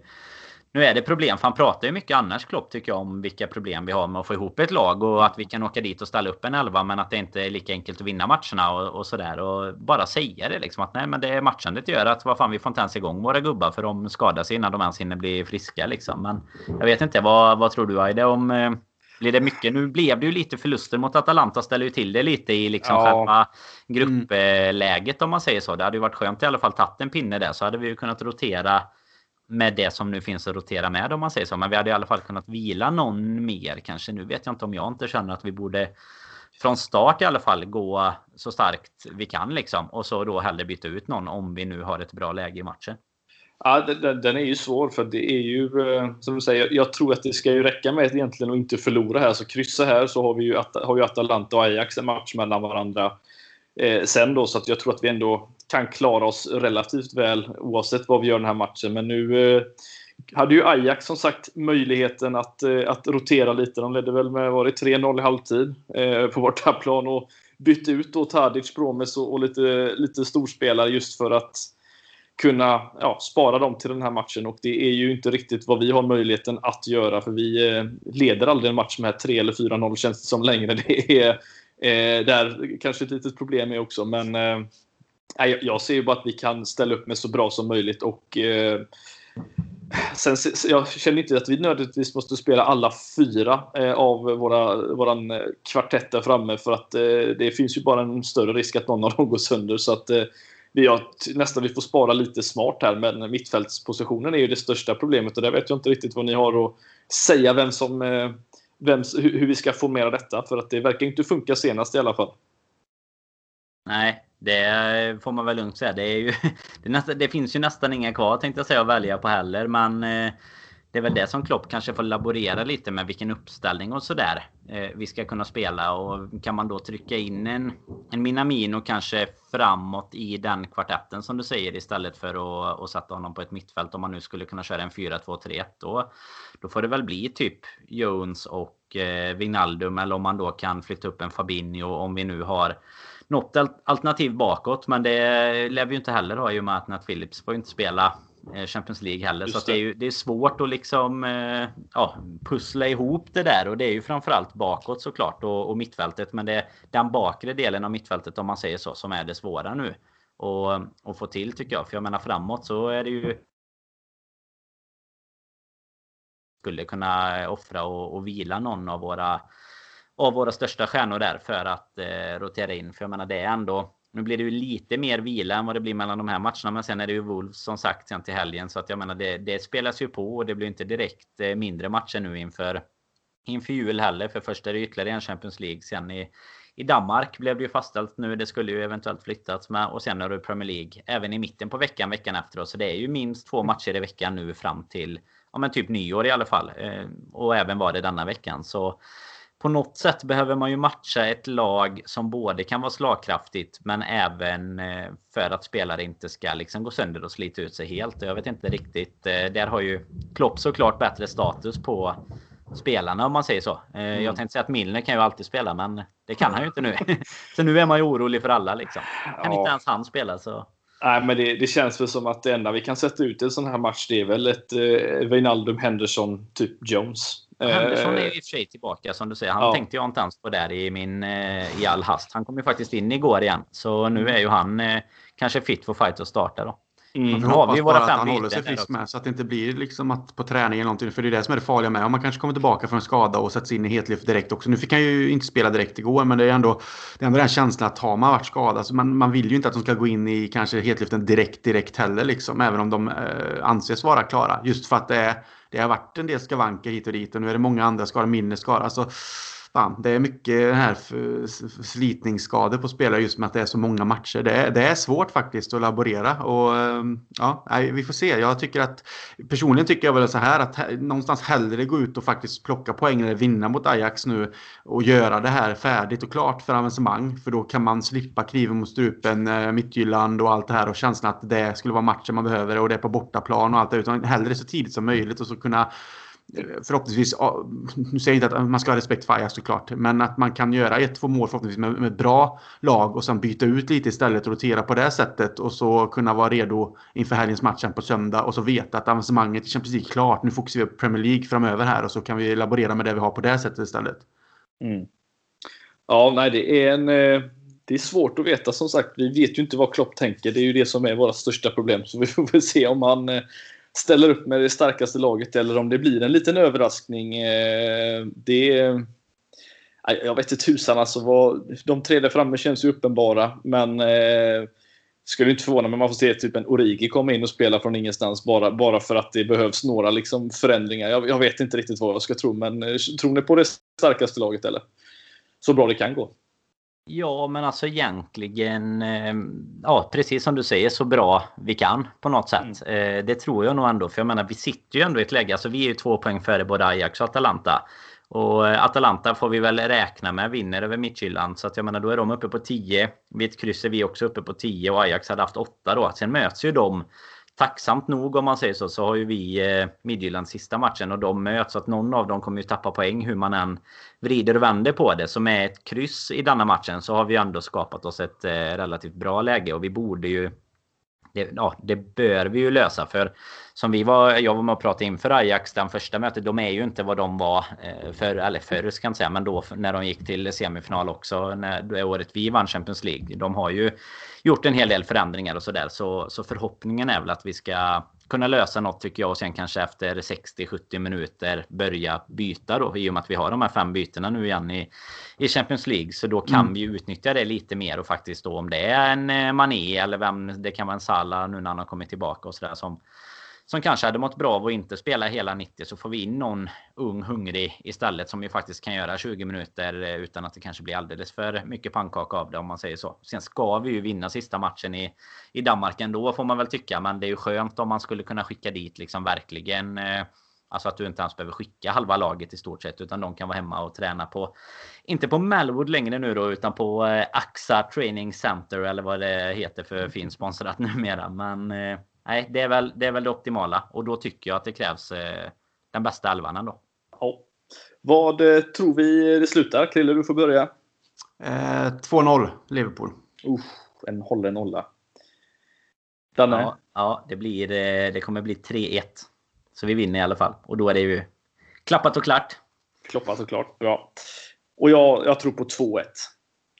nu är det problem, för han pratar ju mycket annars Klopp tycker jag om vilka problem vi har med att få ihop ett lag och att vi kan åka dit och ställa upp en elva men att det inte är lika enkelt att vinna matcherna och, och sådär. Och bara säga det liksom att nej men det är matchandet gör att vad fan vi får inte ens igång våra gubbar för de skadar sig innan de ens hinner bli friska liksom. Men jag vet inte, vad, vad tror du Aide om eh, blir det mycket? Nu blev det ju lite förluster mot Atalanta ställer ju till det lite i liksom ja. själva gruppläget om man säger så. Det hade ju varit skönt i alla fall tagit en pinne där så hade vi ju kunnat rotera med det som nu finns att rotera med om man säger så. Men vi hade i alla fall kunnat vila någon mer kanske. Nu vet jag inte om jag inte känner att vi borde från start i alla fall gå så starkt vi kan liksom. Och så då hellre byta ut någon om vi nu har ett bra läge i matchen. Ja, den, den, är ju svår för det är ju eh, som du säger. Jag tror att det ska ju räcka med egentligen att inte förlora här. Så kryssa här så har vi ju, har ju Atalanta och Ajax en match mellan varandra eh, sen då. Så att jag tror att vi ändå kan klara oss relativt väl oavsett vad vi gör den här matchen. Men nu eh, hade ju Ajax som sagt möjligheten att, eh, att rotera lite. De ledde väl med 3-0 i halvtid eh, på bortaplan och bytte ut då Tadic, Promes och, och lite, lite storspelare just för att kunna ja, spara dem till den här matchen. Och det är ju inte riktigt vad vi har möjligheten att göra för vi eh, leder aldrig en match med 3 eller 4-0 känns det som längre. Det är eh, där kanske ett litet problem är också. Men eh, jag ser ju bara att vi kan ställa upp med så bra som möjligt och eh, Sen, jag känner inte att vi nödvändigtvis måste spela alla fyra eh, av våra våran kvartett där framme för att eh, det finns ju bara en större risk att någon av dem går sönder. Så att eh, vi har, nästan vi får spara lite smart här, men mittfältspositionen är ju det största problemet och där vet jag inte riktigt vad ni har att säga vem som, eh, vem, hur vi ska få mer av detta. För att det verkar inte funka senast i alla fall. Nej, det får man väl lugnt säga. Det, är ju, det, nästa, det, finns ju nästan inga kvar tänkte jag säga att välja på heller. Men eh, det är väl det som Klopp kanske får laborera lite med vilken uppställning och sådär eh, vi ska kunna spela. Och kan man då trycka in en, en Minamino kanske framåt i den kvartetten som du säger istället för att, att sätta honom på ett mittfält om man nu skulle kunna köra en 4-2-3-1 då, då får det väl bli typ Jones och eh, Vinaldum eller om man då kan flytta upp en Fabinho om vi nu har något alternativ bakåt. Men det lär vi ju inte heller ha i och med att Nat Phillips får inte spela Champions League heller. Just så det. det. är ju det är svårt att liksom eh, ja, pussla ihop det där. Och det är ju framförallt bakåt såklart och, och mittfältet. Men det är den bakre delen av mittfältet om man säger så som är det svåra nu. Och, och få till tycker jag. För jag menar framåt så är det ju skulle kunna offra och, och vila någon av våra av våra största stjärnor där för att eh, rotera in. För jag menar det är ändå nu blir det ju lite mer vila än vad det blir mellan de här matcherna. Men sen är det ju Wolves som sagt sen till helgen. Så att jag menar det, det spelas ju på och det blir inte direkt eh, mindre matcher nu inför, inför jul heller. För först är det ytterligare en Champions League. Sen i, i Danmark blev det ju fastställt nu. Det skulle ju eventuellt flyttats med. Och sen är det Premier League även i mitten på veckan, veckan efter. Så det är ju minst två matcher i veckan nu fram till ja, men typ nyår i alla fall. Eh, och även var det denna veckan. Så på något sätt behöver man ju matcha ett lag som både kan vara slagkraftigt men även eh, för att spelare inte ska liksom gå sönder och slita ut sig helt. Jag vet inte riktigt. Eh, där har ju Klopp såklart bättre status på spelarna om man säger så. Eh, mm. Jag tänkte säga att Milner kan ju alltid spela men det kan han ju inte nu. så nu är man ju orolig för alla liksom. Kan ja. inte ens han spela så. Nej, men det, det, känns väl som att det enda vi kan sätta ut i en sån här match det är väl ett eh, Wijnaldum, Henderson, typ Jones. Henderson är ju i och för sig tillbaka som du säger. Han ja. tänkte jag inte ens på där i, min, eh, i all hast. Han kom ju faktiskt in igår igen. Så nu mm. är ju han eh, kanske fit för fight att starta då. Mm. Nu har vi bara att han håller sig frisk med så att det inte blir liksom att på träning eller någonting. För det är det som är det farliga med. Om man kanske kommer tillbaka från en skada och sätts in i hetlyft direkt också. Nu fick han ju inte spela direkt igår men det är ändå, det är ändå den känslan att har man varit skadad så man, man vill ju inte att de ska gå in i kanske hetlyften direkt direkt heller liksom. Även om de eh, anses vara klara. Just för att det, är, det har varit en del skavanker hit och dit och nu är det många andra skador, mindre skador. Alltså, fan, det är mycket här slitningsskador på spelare just med att det är så många matcher. Det är, det är svårt faktiskt att laborera och ehm, ja, vi får se. Jag tycker att personligen tycker jag väl så här att någonstans hellre gå ut och faktiskt plocka poäng eller vinna mot Ajax nu och göra det här färdigt och klart för avancemang. För då kan man slippa kniven mot strupen, eh, Midtjylland och allt det här och känslan att det skulle vara matchen man behöver och det är på bortaplan och allt det utan hellre så tidigt som möjligt och så kunna förhoppningsvis, nu säger jag inte att man ska ha respekt för Ajax såklart, men att man kan göra ett, två mål förhoppningsvis med, med bra lag och sen byta ut lite istället och rotera på det sättet och så kunna vara redo inför helgens matchen på söndag och så veta att avancemanget i Champions League är klart. Nu fokuserar vi på Premier League framöver här och så kan vi laborera med det vi har på det sättet istället. Mm. Ja, nej, det är en... Eh, det är svårt att veta som sagt. Vi vet ju inte vad Klopp tänker. Det är ju det som är våra största problem. Så vi får väl se om han eh, ställer upp med det starkaste laget eller om det blir en liten överraskning. Eh, det jag vet inte tusan alltså. Vad, de tre där framme känns ju uppenbara. Men eh, skulle inte förvåna mig om man får se typ en Origi komma in och spela från ingenstans bara, bara för att det behövs några liksom, förändringar. Jag, jag vet inte riktigt vad jag ska tro, men eh, tror ni på det starkaste laget eller? Så bra det kan gå. Ja, men alltså egentligen, eh, ja precis som du säger, så bra vi kan på något sätt. Mm. Eh, det tror jag nog ändå, för jag menar vi sitter ju ändå i ett läge, alltså vi är ju två poäng före både Ajax och Atalanta. Och eh, Atalanta får vi väl räkna med vinner över Midtjylland. Så att jag menar, då är de uppe på 10. Vid ett kryss är vi också uppe på 10 och Ajax hade haft 8 då. Sen möts ju de tacksamt nog om man säger så, så har ju vi eh, Midtjyllands sista matchen och de möts. Så att någon av dem kommer ju tappa poäng hur man än vrider och vänder på det. Så med ett kryss i denna matchen så har vi ändå skapat oss ett eh, relativt bra läge och vi borde ju det, ja, det bör vi ju lösa för som vi var, jag var med och pratade inför Ajax den första mötet. De är ju inte vad de var eh, förr, eller förr ska jag inte säga, men då när de gick till semifinal också. När, det året vi vann Champions League. De har ju gjort en hel del förändringar och sådär. Så, så förhoppningen är väl att vi ska kunna lösa något tycker jag och sen kanske efter 60-70 minuter börja byta då i och med att vi har de här fem bytena nu igen i, i Champions League. Så då kan mm. vi utnyttja det lite mer och faktiskt då om det är en eh, Mané eller vem det kan vara en Salah nu när han har kommit tillbaka och sådär som som kanske hade mått bra av att inte spela hela 90 så får vi in någon ung hungrig istället som ju faktiskt kan göra 20 minuter eh, utan att det kanske blir alldeles för mycket pannkaka av det om man säger så. Sen ska vi ju vinna sista matchen i, i Danmark ändå får man väl tycka men det är ju skönt om man skulle kunna skicka dit liksom verkligen eh, Alltså att du inte ens behöver skicka halva laget i stort sett utan de kan vara hemma och träna på Inte på Melwood längre nu då utan på eh, AXA Training Center eller vad det heter för fin sponsrat numera men nej, det är, väl, det är väl det optimala. Och då tycker jag att det krävs eh, den bästa elvan ändå. Ja. Vad eh, tror vi det slutar? Krille, du får börja. Eh, 2-0 Liverpool. Uh, en hållen nolla. Danne? Ja, ja, det, blir, eh, det kommer bli 3-1. Så vi vinner i alla fall. Och då är det ju klappat och klart. Klappat och klart. Bra. Och jag, jag tror på 2-1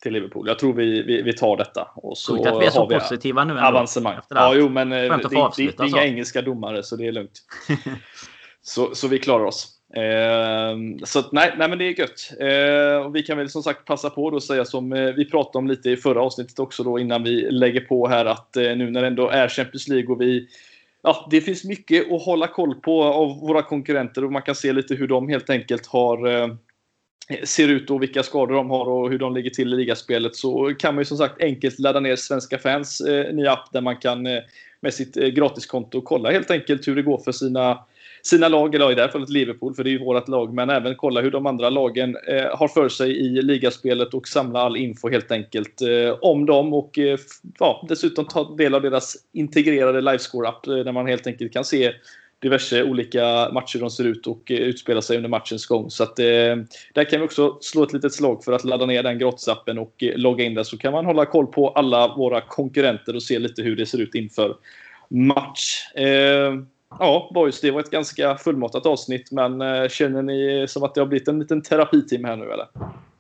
till Liverpool. Jag tror vi, vi, vi tar detta. Och så Sjukt att vi är så positiva nu ändå. Avancemang. Ja, jo, men eh, det, det, det, är inga engelska domare så det är lugnt. så, så vi klarar oss. Eh, så nej, nej, men det är gött. Eh, och vi kan väl som sagt passa på att säga som eh, vi pratade om lite i förra avsnittet också då innan vi lägger på här att eh, nu när det ändå är Champions League och vi Ja, det finns mycket att hålla koll på av våra konkurrenter och man kan se lite hur de helt enkelt har eh, ser ut och vilka skador de har och hur de ligger till i ligaspelet så kan man ju som sagt enkelt ladda ner Svenska fans eh, nya app där man kan eh, med sitt eh, gratiskonto kolla helt enkelt hur det går för sina sina lag, eller i det här fallet Liverpool, för det är ju vårt lag, men även kolla hur de andra lagen eh, har för sig i ligaspelet och samla all info helt enkelt eh, om dem och eh, ja, dessutom ta del av deras integrerade livescore-app eh, där man helt enkelt kan se diverse olika matcher de ser ut och eh, utspelar sig under matchens gång. Så att, eh, där kan vi också slå ett litet slag för att ladda ner den gratisappen och eh, logga in där så kan man hålla koll på alla våra konkurrenter och se lite hur det ser ut inför match. Eh, ja, boys, det var ett ganska fullmatat avsnitt, men eh, känner ni som att det har blivit en liten terapitimme här nu eller?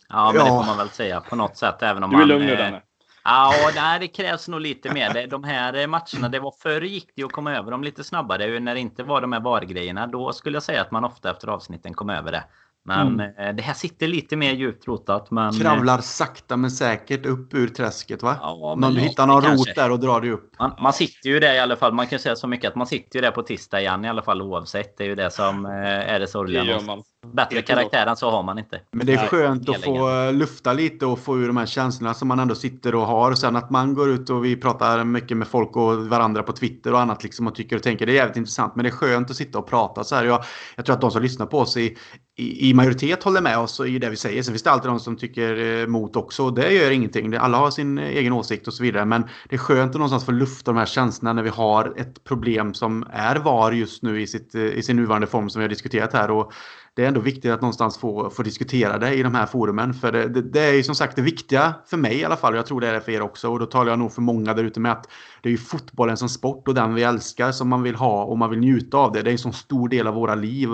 Ja, men ja. det får man väl säga på något sätt. Även om du är man, lugn nu Danne. Ja, nej, det krävs nog lite mer. De här matcherna, det var förr gick det att komma över dem lite snabbare. När det inte var de här VAR-grejerna, då skulle jag säga att man ofta efter avsnitten kom över det. Men mm. Eh, det här sitter lite mer djupt rotat. Men... Eh, Kravlar sakta men säkert upp ur träsket va? Ja, men du hittar någon kanske. rot där och drar dig upp. Man, man, sitter ju där i alla fall. Man kan säga så mycket att man sitter ju där på tisdag igen i alla fall oavsett. Det är ju det som eh, är det sorgliga. Det Bättre karaktär än så har man inte. Men det är skönt att få lufta lite och få ur de här känslorna som man ändå sitter och har. Sen att man går ut och vi pratar mycket med folk och varandra på Twitter och annat liksom och tycker och tänker. Det är jävligt intressant. Men det är skönt att sitta och prata så här. Jag, jag tror att de som lyssnar på oss i, i, i majoritet håller med oss i det vi säger. Sen finns det alltid de som tycker emot också. Det gör ingenting. Alla har sin egen åsikt och så vidare. Men det är skönt att någonstans få lufta de här känslorna när vi har ett problem som är VAR just nu i, sitt, i sin nuvarande form som vi har diskuterat här. Och det är ändå viktigt att någonstans få, få diskutera det i de här forumen. För det, det, det är ju som sagt det viktiga för mig i alla fall. Och jag tror det är det för er också. Och då talar jag nog för många där ute med att det är ju fotbollen som sport och den vi älskar som man vill ha och man vill njuta av det. Det är en så stor del av våra liv.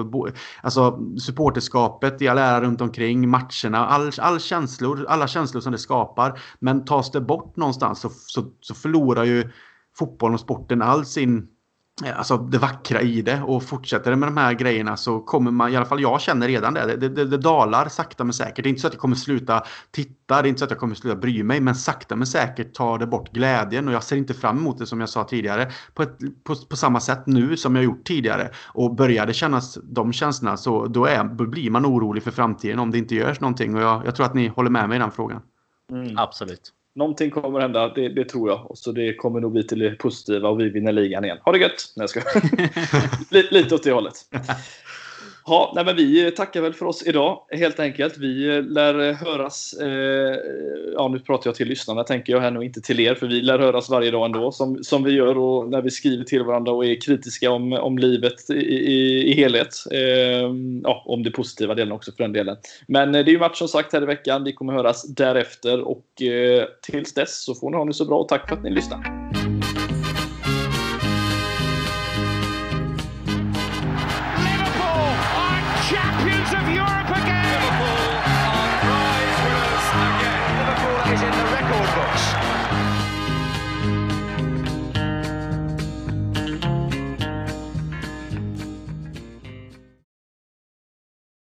Alltså supporterskapet i all ära runt omkring, matcherna, all, all känslor, alla känslor som det skapar. Men tas det bort någonstans så, så, så förlorar ju fotbollen och sporten all sin Alltså det vackra i det och fortsätter det med de här grejerna så kommer man, i alla fall jag känner redan det, det, det, det dalar sakta men säkert. Det är inte så att jag kommer sluta titta, det är inte så att jag kommer sluta bry mig, men sakta men säkert tar det bort glädjen och jag ser inte fram emot det som jag sa tidigare på, ett, på, på samma sätt nu som jag gjort tidigare. Och börjar det kännas de känslorna så då, är, då blir man orolig för framtiden om det inte görs någonting och jag, jag tror att ni håller med mig i den frågan. Mm. Absolut. Någonting kommer hända, det, det, tror jag. Så det kommer nog bli till det positiva och vi vinner ligan igen. Ha det gött! Nej, jag ska. Lite åt det hållet. Ja, nej, men vi tackar väl för oss idag helt enkelt. Vi lär höras. Eh, ja, nu pratar jag till lyssnarna tänker jag här nu, inte till er, för vi lär höras varje dag ändå som, som vi gör och när vi skriver till varandra och är kritiska om, om livet i, i, i helhet. Eh, ja, om det positiva delen också för den delen. Men eh, det är ju match som sagt här i veckan. Vi kommer höras därefter och eh, tills dess så får ni ha det så bra och tack för att ni lyssnar.